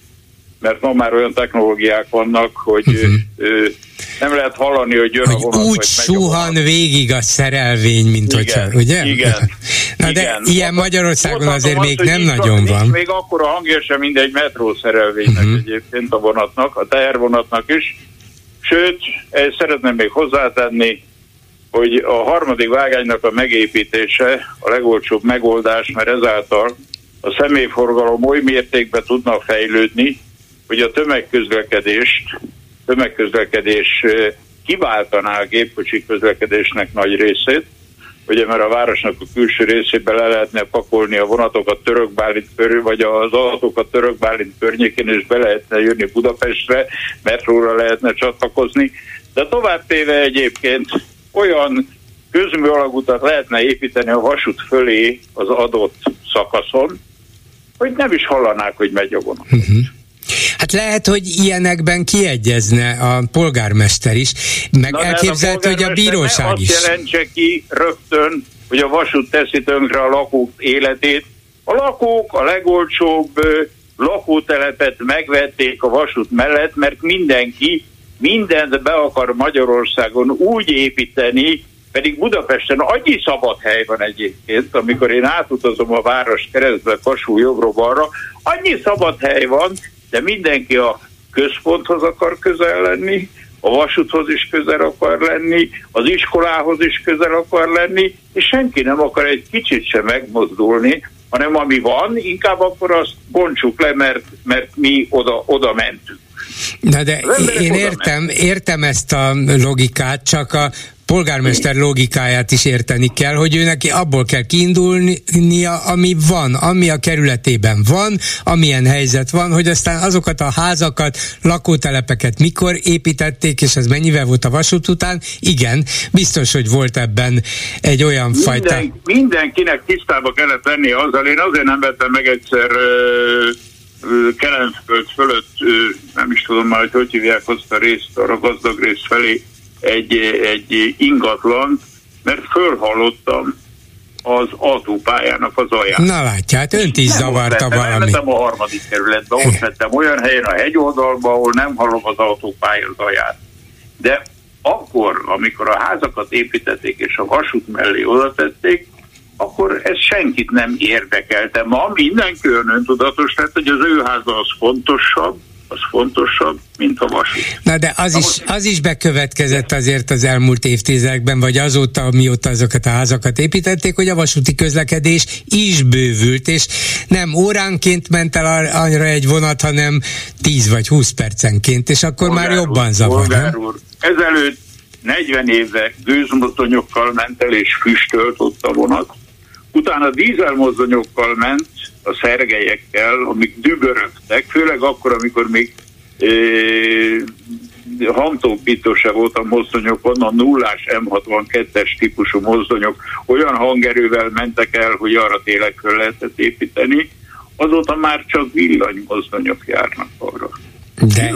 mert ma már olyan technológiák vannak, hogy uh-huh. ö, nem lehet hallani, hogy jön hogy a vonat, úgy megy a suhan végig a szerelvény, mint Igen, hogyha, ugye? igen, Na de igen. ilyen Magyarországon azért azt, még nem nagyon nincs van. Még akkor a hangja sem mindegy metrószerelvénynek Mhm. uh-huh. egyébként a vonatnak, a tehervonatnak is. Sőt, szeretném még hozzátenni, hogy a harmadik vágánynak a megépítése a legolcsóbb megoldás, mert ezáltal a személyforgalom oly mértékben tudna fejlődni, hogy a tömegközlekedést, tömegközlekedés kiváltaná a gépkocsi közlekedésnek nagy részét, ugye mert a városnak a külső részébe le lehetne pakolni a vonatokat török Bálint körül, vagy az autókat török Bálint környékén, és be lehetne jönni Budapestre, metróra lehetne csatlakozni. De tovább téve egyébként olyan közmű alagutat lehetne építeni a vasút fölé az adott szakaszon, hogy nem is hallanák, hogy megy a vonat. Hát lehet, hogy ilyenekben kiegyezne a polgármester is, meg Na, hát elképzelhető, hogy a bíróság is. Azt jelentse ki rögtön, hogy a vasút teszi tönkre a lakók életét. A lakók a legolcsóbb lakótelepet megvették a vasút mellett, mert mindenki mindent be akar Magyarországon úgy építeni, pedig Budapesten annyi szabad hely van egyébként, amikor én átutazom a város keresztbe, Kassú jobbra balra, annyi szabad hely van, de mindenki a központhoz akar közel lenni, a vasúthoz is közel akar lenni, az iskolához is közel akar lenni, és senki nem akar egy kicsit sem megmozdulni, hanem ami van, inkább akkor azt bontsuk le, mert, mert mi oda, oda mentünk. Na de én értem, értem ezt a logikát, csak a polgármester logikáját is érteni kell, hogy ő neki abból kell kiindulnia, ami van, ami a kerületében van, amilyen helyzet van, hogy aztán azokat a házakat, lakótelepeket mikor építették, és ez mennyivel volt a vasút után? Igen, biztos, hogy volt ebben egy olyan fajta... Minden, mindenkinek tisztába kellett lenni azzal, én azért nem vettem meg egyszer Kelenföld fölött, nem is tudom már, hogy hogy hívják azt a részt, arra gazdag rész felé, egy, egy ingatlan, mert fölhallottam az autópályának az alján. Na látja, hát önt is Nem zavarta vettem, valami. Elmentem a harmadik kerületbe, ott vettem olyan helyen a hegyoldalban, ahol nem hallom az autópálya zaját. De akkor, amikor a házakat építették és a vasút mellé oda tették, akkor ez senkit nem érdekelte. Ma mindenki olyan öntudatos lett, hogy az ő háza az fontosabb, az fontosabb, mint a vasút. Na de az is, az is bekövetkezett azért az elmúlt évtizedekben, vagy azóta, mióta azokat a házakat építették, hogy a vasúti közlekedés is bővült, és nem óránként ment el arra egy vonat, hanem 10 vagy 20 percenként, és akkor már Polgár jobban úr, zavar, nem? úr, ezelőtt 40 éve gőzmozdonyokkal ment el és füstölt ott a vonat, utána dízelmozdonyokkal ment a szergelyekkel, amik dübörögtek, főleg akkor, amikor még e, hangtópító se volt a mozdonyokon, a nullás M62-es típusú mozdonyok olyan hangerővel mentek el, hogy arra tényleg lehetett építeni, azóta már csak villanymozdonyok járnak arra. De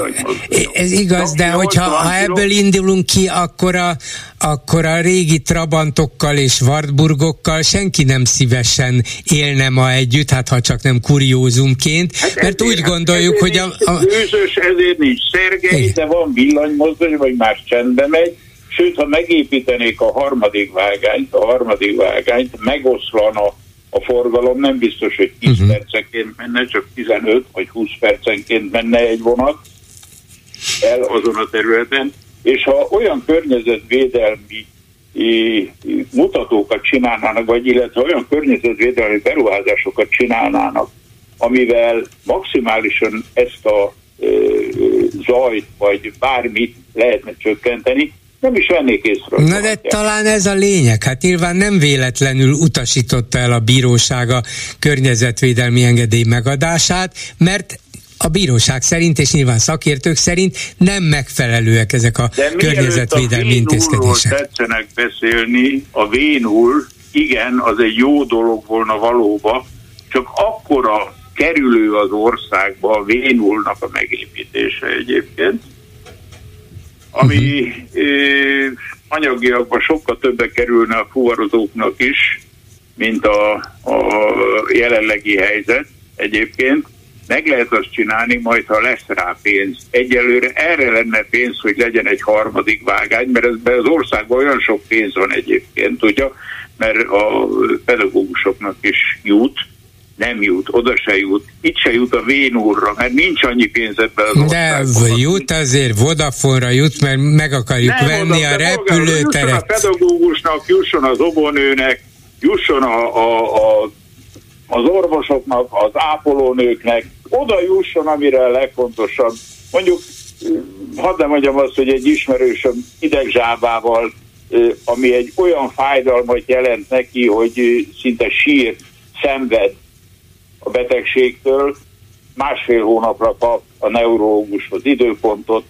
ez igaz, de hogyha ha ebből indulunk ki, akkor a, akkor a régi Trabantokkal és Wartburgokkal senki nem szívesen élne ma együtt, hát ha csak nem kuriózumként, Hát mert úgy gondoljuk, hogy a, a, Gőzös, ezért nincs szergely, de van villanymozdony, vagy már csendbe megy, sőt, ha megépítenék a harmadik vágányt, a harmadik vágányt, megoszlana a forgalom, nem biztos, hogy 10 uh-huh. percenként menne, csak 15 vagy 20 percenként menne egy vonat, el azon a területen, és ha olyan környezetvédelmi mutatókat csinálnának, vagy illetve olyan környezetvédelmi beruházásokat csinálnának, amivel maximálisan ezt a zajt, vagy bármit lehetne csökkenteni, nem is vennék észre. Na de talán ez a lényeg. Hát nyilván nem véletlenül utasította el a bíróság a környezetvédelmi engedély megadását, mert a bíróság szerint, és nyilván szakértők szerint nem megfelelőek ezek a De környezetvédelmi intézkedések. tetszenek beszélni, a vénul, igen, az egy jó dolog volna valóba, csak akkora kerülő az országba a vénulnak a megépítése egyébként, ami uh-huh. anyagiakban sokkal többe kerülne a fuvarozóknak is, mint a, a jelenlegi helyzet egyébként. Meg lehet azt csinálni, majd ha lesz rá pénz. Egyelőre erre lenne pénz, hogy legyen egy harmadik vágány, mert ez, az országban olyan sok pénz van egyébként, tudja, mert a pedagógusoknak is jut, nem jut, oda se jut, itt se jut a Vénúrra, mert nincs annyi pénz ebben az De jut azért, Vodafone-ra jut, mert meg akarjuk nem venni oda, a repülőteret. Jusson a pedagógusnak, jusson az obonőnek, jusson a, a, a, az orvosoknak, az ápolónőknek, oda jusson, amire a legfontosabb. Mondjuk, hadd nem mondjam azt, hogy egy ismerősöm idegzsábával, ami egy olyan fájdalmat jelent neki, hogy szinte sír, szenved, a betegségtől, másfél hónapra kap a neurológushoz időpontot,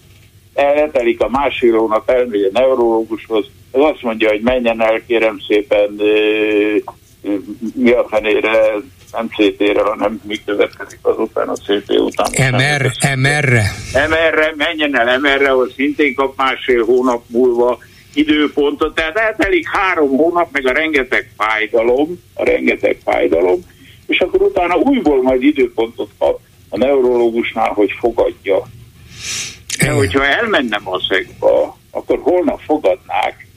eltelik a másfél hónap, elmegy a neurológushoz, az azt mondja, hogy menjen el, kérem szépen, mi a fenére, nem CT-re, hanem mi következik azután a CT után. MR, MR-re? MR-re, menjen el MR-re, ahol szintén kap másfél hónap múlva időpontot, tehát eltelik három hónap, meg a rengeteg fájdalom, a rengeteg fájdalom, és akkor utána újból majd időpontot kap a neurológusnál, hogy fogadja. De hogyha elmennem a szegba, akkor holnap fogadnák,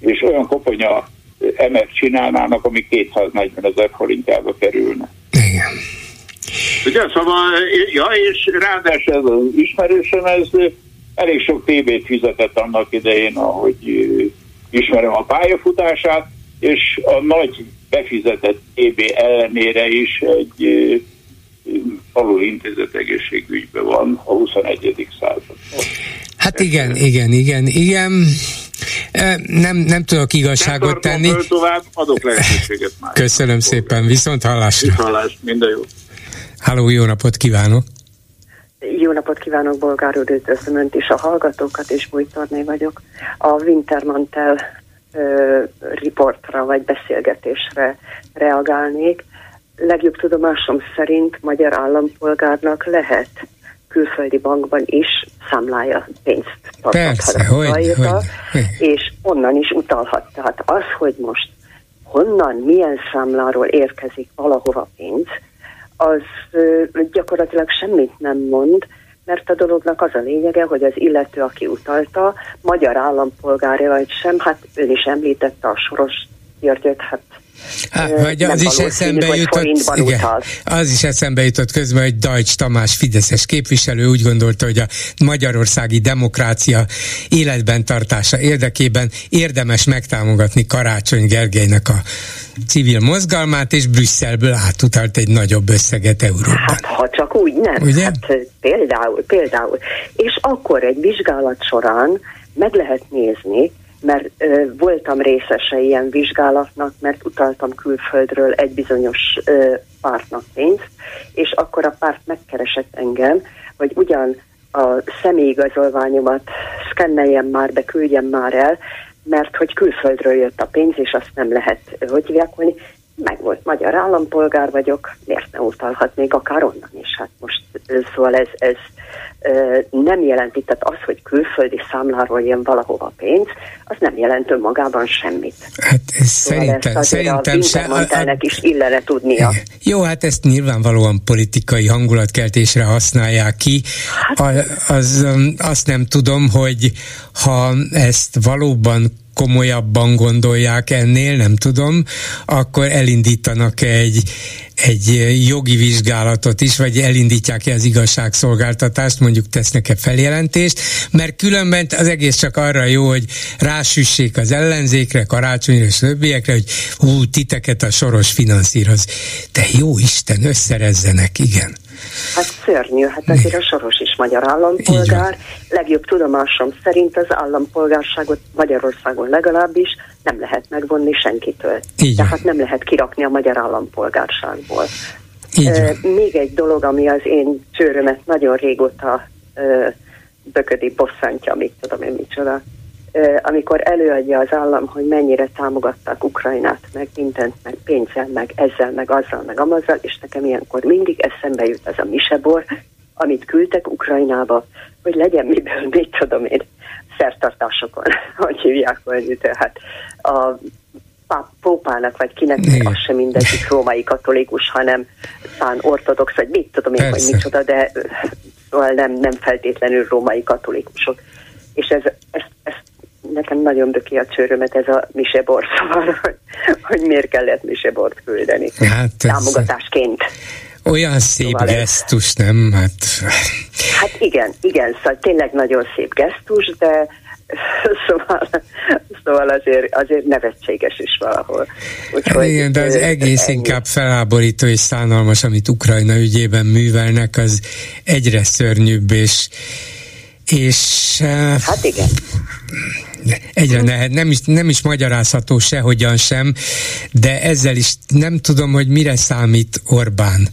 és olyan koponya emet csinálnának, ami 240 ezer forintjába kerülne. Igen. Ugye, szóval, ja, és ráadásul ez az ismerősöm, ez elég sok TB-t fizetett annak idején, ahogy ismerem a pályafutását, és a nagy befizetett TB ellenére is egy alul intézet egészségügyben van a 21. században. Hát igen, igen, igen, igen. Nem, nem tudok igazságot nem tenni. tovább, adok lehetőséget már. Köszönöm szépen, viszont hallásra. Viszont hallás, minden jó. Háló, jó napot kívánok! Jó napot kívánok, Bolgár úr, üdvözlöm Önt is, a hallgatókat, és Bújtorné vagyok. A Wintermantel riportra vagy beszélgetésre reagálnék. Legjobb tudomásom szerint magyar állampolgárnak lehet külföldi bankban is számlája pénzt tarthat és onnan is utalhat. Tehát az, hogy most honnan, milyen számláról érkezik valahova pénz, az gyakorlatilag semmit nem mond, mert a dolognak az a lényege, hogy az illető, aki utalta, magyar állampolgára vagy sem, hát ön is említette a Soros Györgyöt, hát Há, vagy az is eszembe jutott, igen, az is eszembe jutott közben, hogy Dajcs Tamás Fideszes képviselő úgy gondolta, hogy a magyarországi demokrácia életben tartása érdekében érdemes megtámogatni Karácsony Gergelynek a civil mozgalmát, és Brüsszelből átutalt egy nagyobb összeget Európában. Hát, ha csak úgy nem. Ugye? Hát, például, például. És akkor egy vizsgálat során meg lehet nézni, mert ö, voltam részese ilyen vizsgálatnak, mert utaltam külföldről egy bizonyos ö, pártnak pénzt, és akkor a párt megkeresett engem, hogy ugyan a személyigazolványomat szkenneljem már be, küldjem már el, mert hogy külföldről jött a pénz, és azt nem lehet, hogy hívják, meg volt magyar állampolgár vagyok, miért ne utalhatnék akár onnan is. Hát most szóval ez, ez nem jelenti, tehát az, hogy külföldi számláról jön valahova pénz, az nem jelent önmagában semmit. Hát ez szóval szerintem, ezt szerintem se. A, a, is illene tudnia. Jó, hát ezt nyilvánvalóan politikai hangulatkeltésre használják ki. Hát, a, az, azt nem tudom, hogy ha ezt valóban komolyabban gondolják ennél, nem tudom, akkor elindítanak egy, egy jogi vizsgálatot is, vagy elindítják-e az igazságszolgáltatást, mondjuk tesznek-e feljelentést, mert különben az egész csak arra jó, hogy rásüssék az ellenzékre, karácsonyra és többiekre, hogy hú, titeket a soros finanszíroz. De jó Isten, összerezzenek, igen. Hát szörnyű, hát azért a Soros magyar állampolgár. Legjobb tudomásom szerint az állampolgárságot Magyarországon legalábbis nem lehet megvonni senkitől. Így Tehát nem lehet kirakni a magyar állampolgárságból. Még egy dolog, ami az én csőrömet nagyon régóta böködi bosszantja, mit tudom én micsoda amikor előadja az állam, hogy mennyire támogatták Ukrajnát, meg mindent, meg pénzzel, meg ezzel, meg azzal, meg amazzal, és nekem ilyenkor mindig eszembe jut ez a misebor, amit küldtek Ukrajnába, hogy legyen miből, mit tudom én, szertartásokon, hogy hívják volna, tehát a pópának, vagy kinek, Igen. az sem mindegyik római katolikus, hanem pán ortodox, vagy mit tudom én, hogy micsoda, de szóval nem, nem feltétlenül római katolikusok. És ez, ezt, ezt nekem nagyon böki a csőrömet ez a misebor, szóval, hogy, hogy miért kellett misebort küldeni. Hát Támogatásként. Olyan szép szóval gesztus, ez... nem? Hát... hát igen, igen, szóval tényleg nagyon szép gesztus, de szóval, szóval azért, azért nevetséges is valahol. Úgyhogy, Igen, de az egész ennyi. inkább feláborító és szánalmas, amit Ukrajna ügyében művelnek, az egyre szörnyűbb, és és hát igen egyre nehet, nem is, nem is magyarázható sehogyan sem, de ezzel is nem tudom, hogy mire számít Orbán.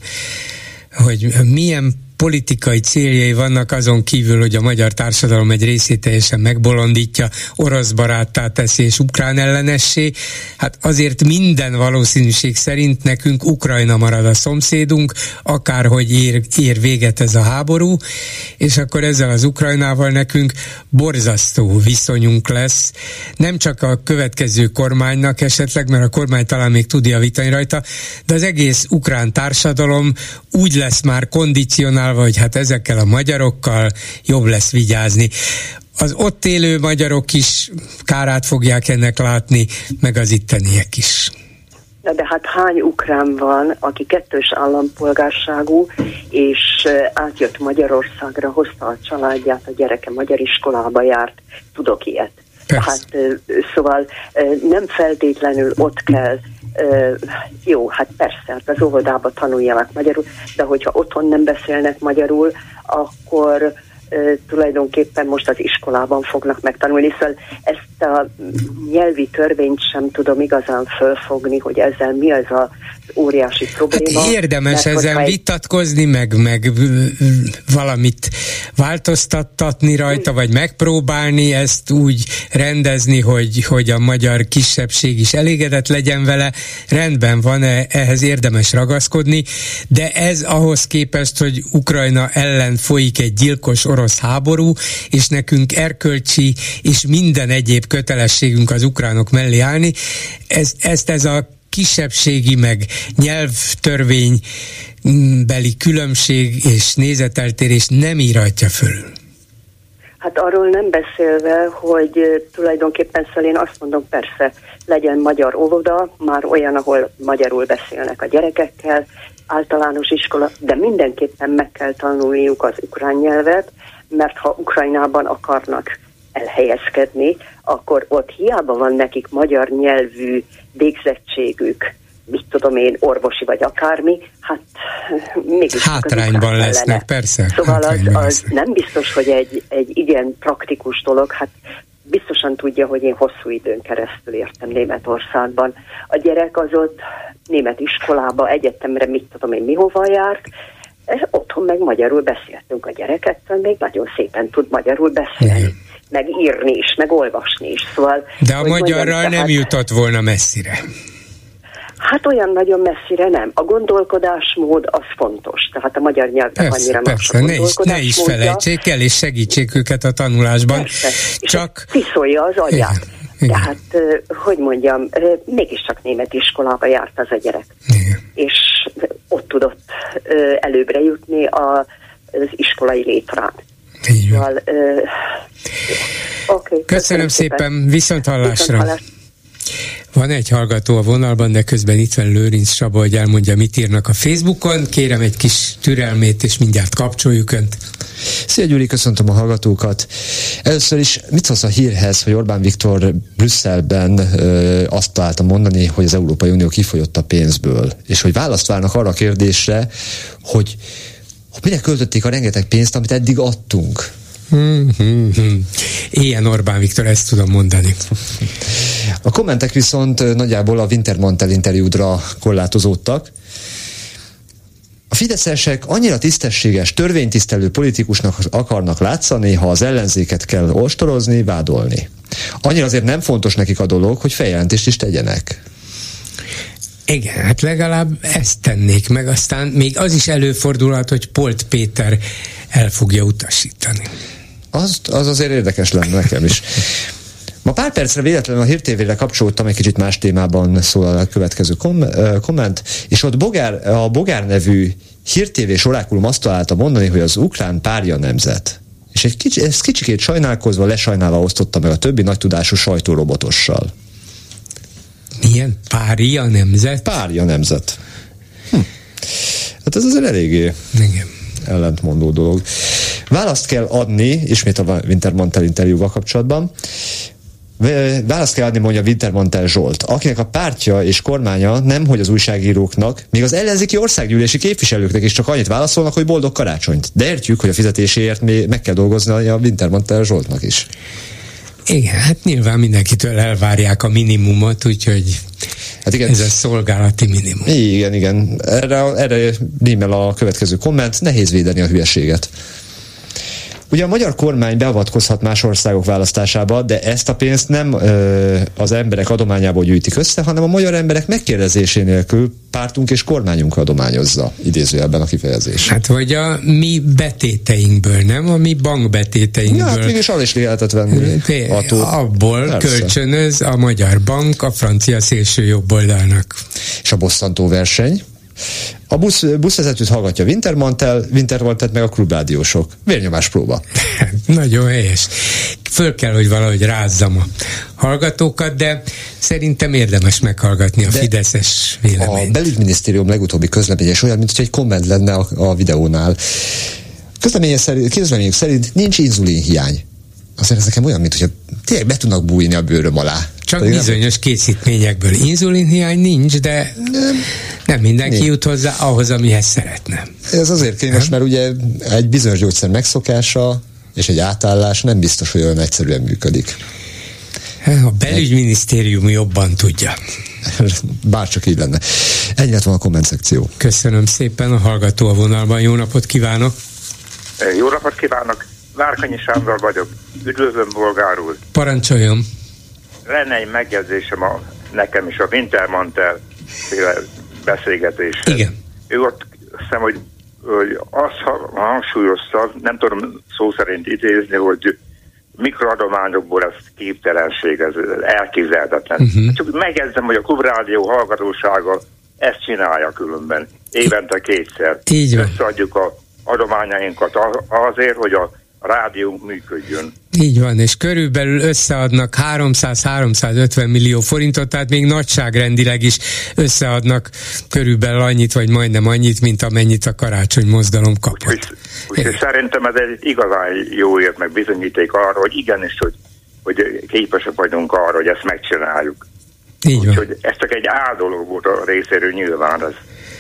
Hogy milyen politikai céljai vannak azon kívül, hogy a magyar társadalom egy részét teljesen megbolondítja, orosz baráttá teszi és ukrán ellenessé. Hát azért minden valószínűség szerint nekünk Ukrajna marad a szomszédunk, akárhogy ér, ér véget ez a háború, és akkor ezzel az Ukrajnával nekünk borzasztó viszonyunk lesz. Nem csak a következő kormánynak esetleg, mert a kormány talán még tud javítani rajta, de az egész ukrán társadalom úgy lesz már kondicionál csinálva, hogy hát ezekkel a magyarokkal jobb lesz vigyázni. Az ott élő magyarok is kárát fogják ennek látni, meg az itteniek is. Na de hát hány ukrán van, aki kettős állampolgárságú, és átjött Magyarországra, hozta a családját, a gyereke magyar iskolába járt, tudok ilyet. Persze. Hát szóval nem feltétlenül ott kell jó, hát persze, hát az óvodába tanuljanak magyarul, de hogyha otthon nem beszélnek magyarul, akkor tulajdonképpen most az iskolában fognak megtanulni, szóval ezt a nyelvi törvényt sem tudom igazán fölfogni, hogy ezzel mi az a óriási probléma. Hát érdemes ezen egy... vitatkozni, meg, meg valamit változtattatni rajta, vagy megpróbálni ezt úgy rendezni, hogy, hogy a magyar kisebbség is elégedett legyen vele. Rendben van, ehhez érdemes ragaszkodni, de ez ahhoz képest, hogy Ukrajna ellen folyik egy gyilkos orosz háború, és nekünk erkölcsi és minden egyéb kötelességünk az ukránok mellé állni, ez, ezt ez a kisebbségi meg nyelvtörvény különbség és nézeteltérés nem íratja fölül. Hát arról nem beszélve, hogy tulajdonképpen szóval én azt mondom, persze, legyen magyar óvoda, már olyan, ahol magyarul beszélnek a gyerekekkel, általános iskola, de mindenképpen meg kell tanulniuk az ukrán nyelvet, mert ha Ukrajnában akarnak elhelyezkedni, akkor ott hiába van nekik magyar nyelvű végzettségük, mit tudom én, orvosi vagy akármi, hát mégis hátrányban lesznek, lenne. persze. Szóval az, az nem biztos, hogy egy, egy igen praktikus dolog, hát biztosan tudja, hogy én hosszú időn keresztül értem Németországban. A gyerek az ott német iskolába, egyetemre, mit tudom én, mihova járt, otthon meg magyarul beszéltünk a gyereket, még nagyon szépen tud magyarul beszélni. Igen. Meg írni is, meg olvasni is. Szóval, De a magyarral mondjam, nem jutott volna messzire. Hát olyan nagyon messzire nem. A gondolkodásmód az fontos. Tehát a magyar nyelv persze, annyira persze, ne is, ne is felejtsék el, és segítsék őket a tanulásban. Persze. Csak... Tiszolja az agyát. Igen. Tehát, hogy mondjam, mégiscsak német iskolába járt az a gyerek. Igen. És ott tudott előbbre jutni az iskolai létrán. Így van. Szóval, Okay, köszönöm, köszönöm szépen, szépen. viszont hallásra. Viszont Van egy hallgató a vonalban, de közben itt van Lőrinc Saba, hogy elmondja, mit írnak a Facebookon. Kérem egy kis türelmét, és mindjárt kapcsoljuk Önt. Szia Gyuri, köszöntöm a hallgatókat. Először is mit szólsz a hírhez, hogy Orbán Viktor Brüsszelben ö, azt találta mondani, hogy az Európai Unió kifolyott a pénzből, és hogy választ várnak arra a kérdésre, hogy mire költötték a rengeteg pénzt, amit eddig adtunk. Hmm, hmm, hmm. Ilyen Orbán Viktor, ezt tudom mondani. A kommentek viszont nagyjából a Wintermantel interjúdra korlátozódtak. A fideszesek annyira tisztességes, törvénytisztelő politikusnak akarnak látszani, ha az ellenzéket kell ostorozni, vádolni. Annyira azért nem fontos nekik a dolog, hogy feljelentést is tegyenek. Igen, hát legalább ezt tennék meg, aztán még az is előfordulhat, hogy Polt Péter el fogja utasítani. Az, az azért érdekes lenne nekem is. Ma pár percre véletlenül a hírtévére kapcsolódtam, egy kicsit más témában szól a következő kom- komment, és ott Bogár, a Bogár nevű hírtévés orákulum azt találta mondani, hogy az ukrán párja nemzet. És egy kicsi, ezt kicsikét sajnálkozva, lesajnálva osztotta meg a többi nagy tudású sajtórobotossal. Milyen? Párja nemzet? Párja nemzet. Hm. Hát ez azért eléggé Igen. ellentmondó dolog. Választ kell adni, ismét a Wintermantel interjúval kapcsolatban, Választ kell adni, mondja Wintermantel Zsolt, akinek a pártja és kormánya nem, hogy az újságíróknak, még az ellenzéki országgyűlési képviselőknek is csak annyit válaszolnak, hogy boldog karácsonyt. De értjük, hogy a fizetéséért még meg kell dolgozni a Wintermantel Zsoltnak is. Igen, hát nyilván mindenkitől elvárják a minimumot, úgyhogy hát igen. ez a szolgálati minimum. Igen, igen. Erre, erre rímel a következő komment, nehéz védeni a hülyeséget. Ugye a magyar kormány beavatkozhat más országok választásába, de ezt a pénzt nem ö, az emberek adományából gyűjtik össze, hanem a magyar emberek megkérdezésén nélkül pártunk és kormányunk adományozza, idézőjelben a kifejezés. Hát vagy a mi betéteinkből, nem? A mi bankbetéteinkből. Ja, hát mégis arra is lehetett venni. Attól. Abból Persze. kölcsönöz a magyar bank a francia szélső jobboldalnak. És a bosszantó verseny? A busz, buszvezetőt hallgatja Wintermantel, Wintermantel meg a klubrádiósok. Vérnyomás próba. Nagyon helyes. Föl kell, hogy valahogy rázzam a hallgatókat, de szerintem érdemes meghallgatni a de Fideszes véleményt. A belügyminisztérium legutóbbi közleménye is olyan, mint hogy egy komment lenne a, a videónál. Közlemények szerint, közlemények szerint nincs inzulinhiány. Azért ez nekem olyan, mint hogy tényleg be tudnak bújni a bőröm alá. Csak Pedig bizonyos nem... készítményekből inzulinhiány nincs, de nem, nem mindenki nincs. jut hozzá ahhoz, amihez szeretne. Ez azért kényes, mert ugye egy bizonyos gyógyszer megszokása és egy átállás nem biztos, hogy olyan egyszerűen működik. A belügyminisztérium jobban tudja. Bárcsak így lenne. Ennyi lett van a komment szekció. Köszönöm szépen a hallgató a vonalban. Jó napot kívánok! Jó napot kívánok! Várkanyi Sándor vagyok. Üdvözlöm, bolgár úr! Parancsoljon! lenne egy megjegyzésem a, nekem is a Wintermantel beszélgetés. Igen. Ő ott hiszem, hogy, hogy azt hangsúlyozta, nem tudom szó szerint idézni, hogy mikroadományokból ez képtelenség, ez elképzelhetetlen. Uh-huh. Csak megjegyzem, hogy a Klubrádió hallgatósága ezt csinálja különben, évente kétszer. Így van. Összeadjuk a adományainkat azért, hogy a rádió működjön. Így van, és körülbelül összeadnak 300-350 millió forintot, tehát még nagyságrendileg is összeadnak körülbelül annyit, vagy majdnem annyit, mint amennyit a karácsony mozdalom kapott. Úgyhogy, úgy, szerintem ez egy igazán jó ért meg bizonyíték arra, hogy igenis, hogy, hogy képesek vagyunk arra, hogy ezt megcsináljuk. Így van. Úgyhogy ez csak egy áldoló volt a részéről nyilván, ez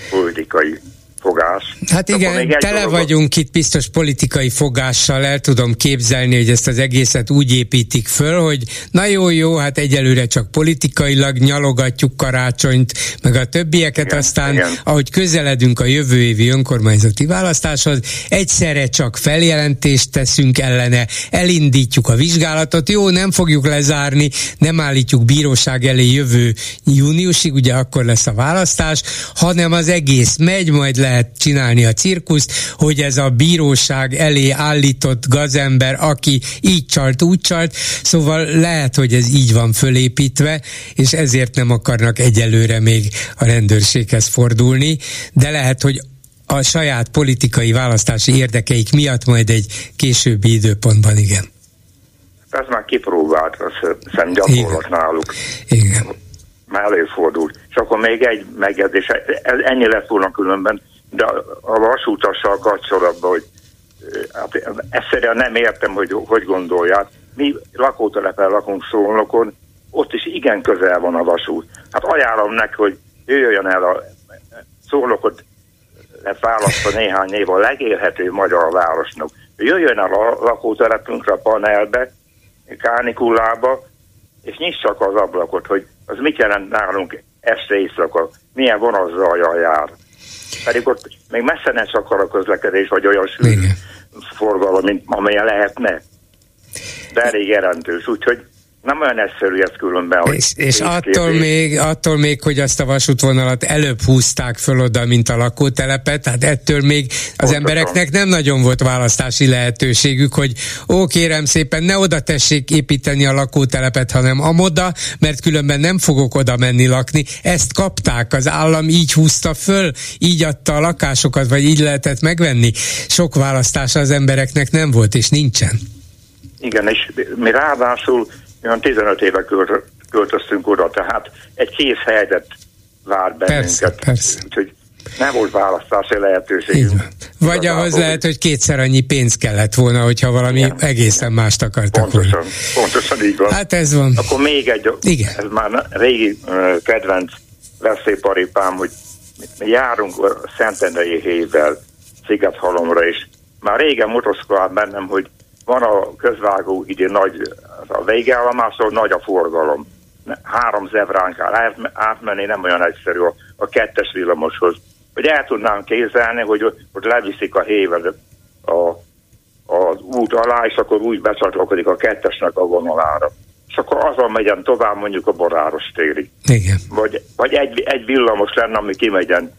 politikai fogás. Hát igen, tele dolog... vagyunk itt biztos politikai fogással, el tudom képzelni, hogy ezt az egészet úgy építik föl, hogy na jó, jó, hát egyelőre csak politikailag nyalogatjuk karácsonyt, meg a többieket, igen, aztán igen. ahogy közeledünk a jövő évi önkormányzati választáshoz, egyszerre csak feljelentést teszünk ellene, elindítjuk a vizsgálatot, jó, nem fogjuk lezárni, nem állítjuk bíróság elé jövő júniusig, ugye akkor lesz a választás, hanem az egész megy, majd lehet lehet csinálni a cirkuszt, hogy ez a bíróság elé állított gazember, aki így csalt, úgy csalt, szóval lehet, hogy ez így van fölépítve, és ezért nem akarnak egyelőre még a rendőrséghez fordulni, de lehet, hogy a saját politikai választási érdekeik miatt majd egy későbbi időpontban igen. Ez már kipróbált, azt hiszem gyakorlat náluk. Igen. Már előfordul. És akkor még egy megjegyzés, ennyi lett volna különben, de a vasútassal kapcsolatban, hogy hát, egyszerűen nem értem, hogy hogy gondolják. Mi lakótelepen lakunk Szolnokon, ott is igen közel van a vasút. Hát ajánlom neki, hogy jöjjön el a Szolnokot lehet választva néhány év a legélhető magyar városnak. Jöjjön el a lakótelepünkre a panelbe, kánikulába, és nyissak az ablakot, hogy az mit jelent nálunk este éjszaka, milyen vonatzaja jár. Pedig ott még messze nem akar a közlekedés, vagy olyan sűrű forgalom, mint amilyen lehetne. De elég jelentős, úgyhogy nem olyan egyszerű ez különben. Hogy és, és attól, még, attól még, hogy azt a vasútvonalat előbb húzták föl oda, mint a lakótelepet, tehát ettől még az Pontosan. embereknek nem nagyon volt választási lehetőségük, hogy ó, kérem szépen, ne oda tessék építeni a lakótelepet, hanem amoda, mert különben nem fogok oda menni lakni. Ezt kapták, az állam így húzta föl, így adta a lakásokat, vagy így lehetett megvenni. Sok választása az embereknek nem volt, és nincsen. Igen, és mi ráadásul olyan 15 éve költöztünk oda, tehát egy kész helyzet vár bennünket. Persze, persze. Úgyhogy nem volt választási lehetőség. Vagy ahhoz lehet, hogy kétszer annyi pénz kellett volna, hogyha valami igen, egészen mást akartak pontosan, volna. Pontosan így van. Hát ez van. Akkor még egy, igen. ez már régi kedvenc veszélyparipám, hogy mi járunk a Szentendrei hével Szigethalomra, és már régen motoszkolált bennem, hogy van a közvágó ide nagy, a végállomásról nagy a forgalom. Három zebrán kell átmenni, nem olyan egyszerű a, a kettes villamoshoz. Hogy el tudnám kézelni, hogy ott leviszik a hévet a, az út alá, és akkor úgy becsatlakozik a kettesnek a vonalára. És akkor azon megyen tovább mondjuk a Boráros téri. Igen. Vagy, vagy egy, egy villamos lenne, ami kimegyen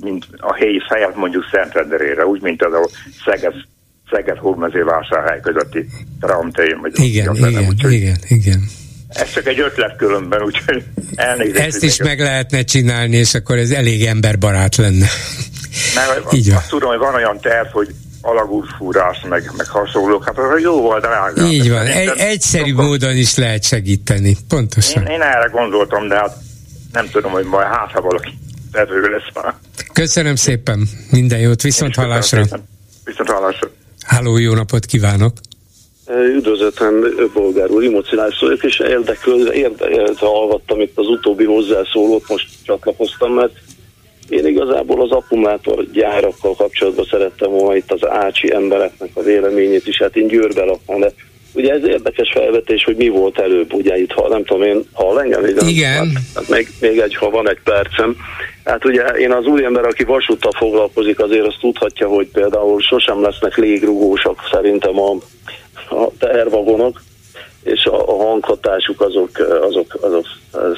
mint a helyi fejet mondjuk Szentrenderére, úgy, mint az a Szeged Szeged hódmezővásárhely közötti tramtén. Vagy igen, igen, benne, úgyhogy igen, igen. Ez csak egy ötlet különben, úgyhogy elnézést. Ezt is meg lehetne csinálni, és akkor ez elég emberbarát lenne. Mert Így azt tudom, hogy van olyan terv, hogy alagútfúrás, meg, meg hasonlók, hát az jó volt drága. Így van, egy, egyszerű akkor... módon is lehet segíteni, pontosan. Én, én erre gondoltam, de hát nem tudom, hogy majd hát, ha valaki tevő lesz már. Köszönöm szépen, minden jót, viszont hallásra. Viszont hallásra. Háló, jó napot kívánok! Üdvözletem, Bolgár úr, emocionális vagyok, és érdeklődve, érdeklődve hallgattam itt az utóbbi hozzászólót, most csatlakoztam, mert én igazából az akkumulátor gyárakkal kapcsolatban szerettem volna itt az ácsi embereknek a véleményét is, hát én Győrbe lakom, de ugye ez érdekes felvetés, hogy mi volt előbb, ugye itt, ha nem tudom én, hall engem? Igen. Hát, hát még, még egy, ha van egy percem. Hát ugye én az úriember, aki vasúttal foglalkozik, azért azt tudhatja, hogy például sosem lesznek légrugósak szerintem a, a tehervagonok, és a, a hanghatásuk azok, azok, azok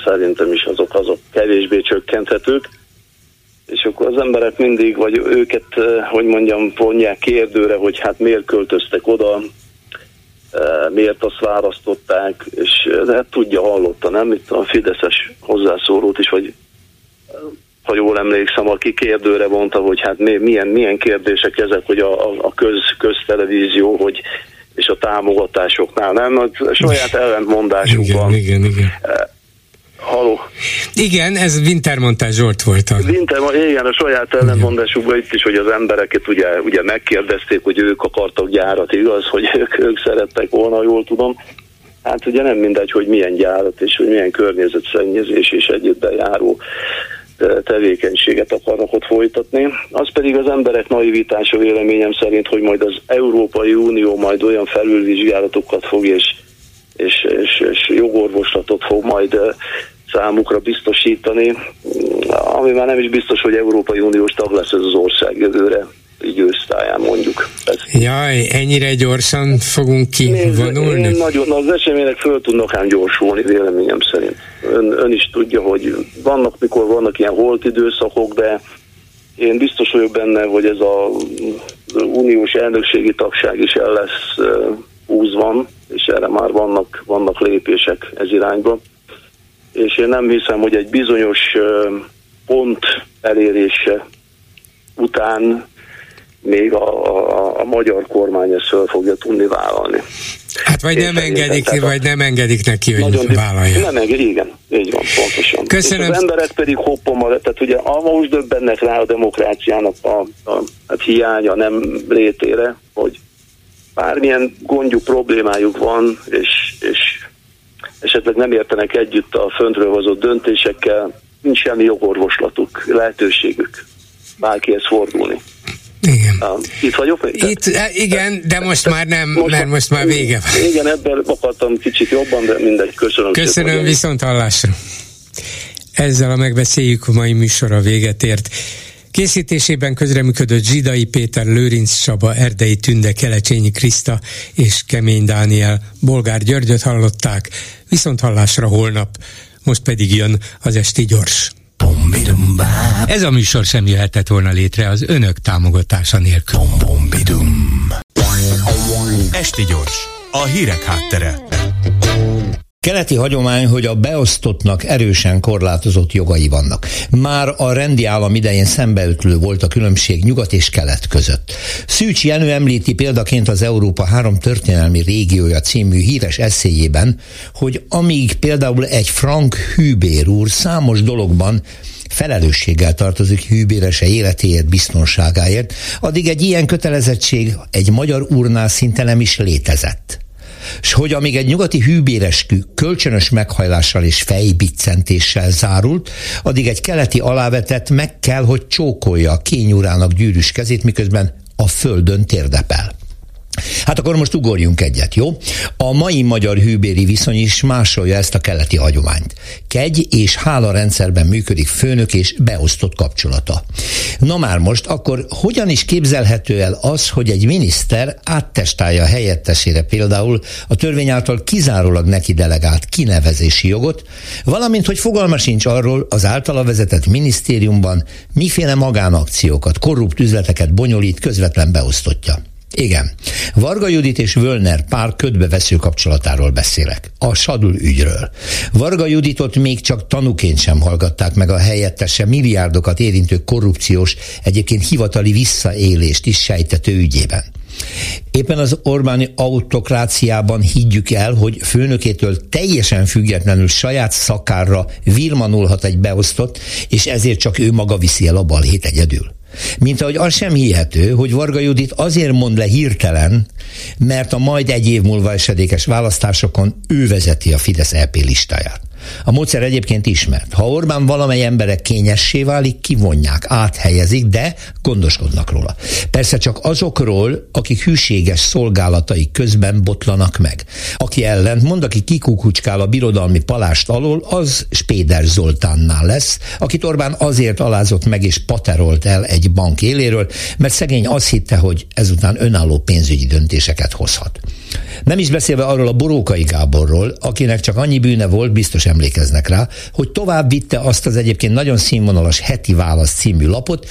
szerintem is azok, azok kevésbé csökkenthetők és akkor az emberek mindig, vagy őket, hogy mondjam, vonják kérdőre, hogy hát miért költöztek oda, miért azt választották, és hát tudja, hallotta, nem? Itt a Fideszes hozzászólót is, vagy ha jól emlékszem, aki kérdőre mondta, hogy hát milyen, milyen kérdések ezek, hogy a, a köz, köztelevízió, hogy és a támogatásoknál, nem? A saját ellentmondásukban. Igen, igen, igen. Haló. Igen, ez Wintermontás Zsolt volt. Winter, igen, a saját ellentmondásukban itt is, hogy az embereket ugye, ugye megkérdezték, hogy ők akartak gyárat, igaz, hogy ők, ők szerettek volna, jól tudom. Hát ugye nem mindegy, hogy milyen gyárat és hogy milyen környezetszennyezés és egyébben járó tevékenységet akarnak ott folytatni. Az pedig az emberek naivitása véleményem szerint, hogy majd az Európai Unió majd olyan felülvizsgálatokat fog és, és, és, és jogorvoslatot fog majd számukra biztosítani, ami már nem is biztos, hogy Európai Uniós tag lesz ez az ország jövőre így ősztáján mondjuk. Ez. Jaj, ennyire gyorsan fogunk kivonulni? Én nagyon, az események föl tudnak ám gyorsulni, véleményem szerint. Ön, ön is tudja, hogy vannak, mikor vannak ilyen holt időszakok, de én biztos vagyok benne, hogy ez a uniós elnökségi tagság is el lesz húzva, és erre már vannak, vannak lépések ez irányba. És én nem hiszem, hogy egy bizonyos pont elérése után még a, a, a magyar kormány ezt föl fogja tudni vállalni. Hát vagy nem engedik, a, vagy nem engedik neki, hogy nagyon vállalja. Nem engedik, igen, így van, pontosan. Köszönöm. És az emberek pedig hoppommal, tehát ugye most döbbennek rá a demokráciának a, a hát hiánya nem létére, hogy bármilyen gondjuk, problémájuk van, és, és esetleg nem értenek együtt a föntről hozott döntésekkel, nincs semmi jogorvoslatuk, lehetőségük bárkihez fordulni. Igen. Uh, itt vagyok? Itt, e, igen, de most már nem, most, mert most már vége van. Igen, ebben akartam kicsit jobban, de mindegy, köszönöm. Köszönöm, szépen, viszont hallásra. Ezzel a megbeszéljük a mai műsora véget ért. Készítésében közreműködött Zsidai Péter, Lőrinc Csaba, Erdei Tünde, Kelecsényi Kriszta és Kemény Dániel. Bolgár Györgyöt hallották, viszont hallásra holnap. Most pedig jön az Esti Gyors. Ez a műsor sem jöhetett volna létre az önök támogatása nélkül. Esti Gyors, a hírek háttere. Keleti hagyomány, hogy a beosztottnak erősen korlátozott jogai vannak. Már a rendi állam idején szembeütlő volt a különbség nyugat és kelet között. Szűcs Jenő említi példaként az Európa három történelmi régiója című híres eszéjében, hogy amíg például egy Frank Hübér úr számos dologban felelősséggel tartozik hűbérese életéért, biztonságáért, addig egy ilyen kötelezettség egy magyar urnál szinte nem is létezett és hogy amíg egy nyugati hűbéreskü kölcsönös meghajlással és fejbiccentéssel zárult, addig egy keleti alávetett meg kell, hogy csókolja a kényurának gyűrűs kezét, miközben a földön térdepel. Hát akkor most ugorjunk egyet, jó? A mai magyar hűbéri viszony is másolja ezt a keleti hagyományt. Kegy és hála rendszerben működik főnök és beosztott kapcsolata. Na már most, akkor hogyan is képzelhető el az, hogy egy miniszter áttestálja helyettesére például a törvény által kizárólag neki delegált kinevezési jogot, valamint hogy fogalma sincs arról az általa vezetett minisztériumban miféle magánakciókat, korrupt üzleteket bonyolít közvetlen beosztottja. Igen. Varga Judit és Völner pár ködbevesző kapcsolatáról beszélek. A Sadul ügyről. Varga Juditot még csak tanúként sem hallgatták meg a helyettese milliárdokat érintő korrupciós, egyébként hivatali visszaélést is sejtető ügyében. Éppen az Orbáni autokráciában higgyük el, hogy főnökétől teljesen függetlenül saját szakárra virmanulhat egy beosztott, és ezért csak ő maga viszi el a balhét egyedül. Mint ahogy az sem hihető, hogy Varga Judit azért mond le hirtelen, mert a majd egy év múlva esedékes választásokon ő vezeti a Fidesz EP listáját. A módszer egyébként ismert. Ha Orbán valamely emberek kényessé válik, kivonják, áthelyezik, de gondoskodnak róla. Persze csak azokról, akik hűséges szolgálatai közben botlanak meg. Aki ellent mond, aki kikukucskál a birodalmi palást alól, az Spéder Zoltánnál lesz, akit Orbán azért alázott meg és paterolt el egy bank éléről, mert szegény azt hitte, hogy ezután önálló pénzügyi döntéseket hozhat. Nem is beszélve arról a Borókai Gáborról, akinek csak annyi bűne volt, biztos emlékeznek rá, hogy tovább vitte azt az egyébként nagyon színvonalas heti válasz című lapot,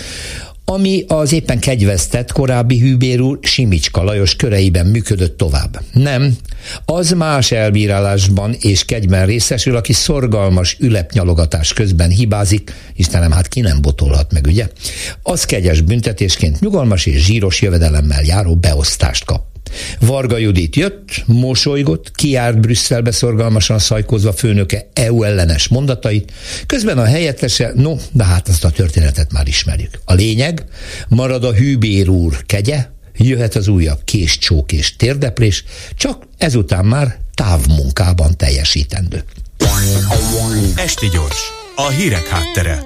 ami az éppen kegyvesztett korábbi hűbér úr Simicska Lajos köreiben működött tovább. Nem, az más elbírálásban és kegyben részesül, aki szorgalmas ülepnyalogatás közben hibázik, Istenem, hát ki nem botolhat meg, ugye? Az kegyes büntetésként nyugalmas és zsíros jövedelemmel járó beosztást kap. Varga Judit jött, mosolygott, kiárt Brüsszelbe szorgalmasan szajkozva főnöke EU ellenes mondatait, közben a helyettese, no, de hát azt a történetet már ismerjük. A lényeg, marad a hűbér úr kegye, jöhet az újabb késcsók és térdeplés, csak ezután már távmunkában teljesítendő. Esti gyors, a hírek háttere.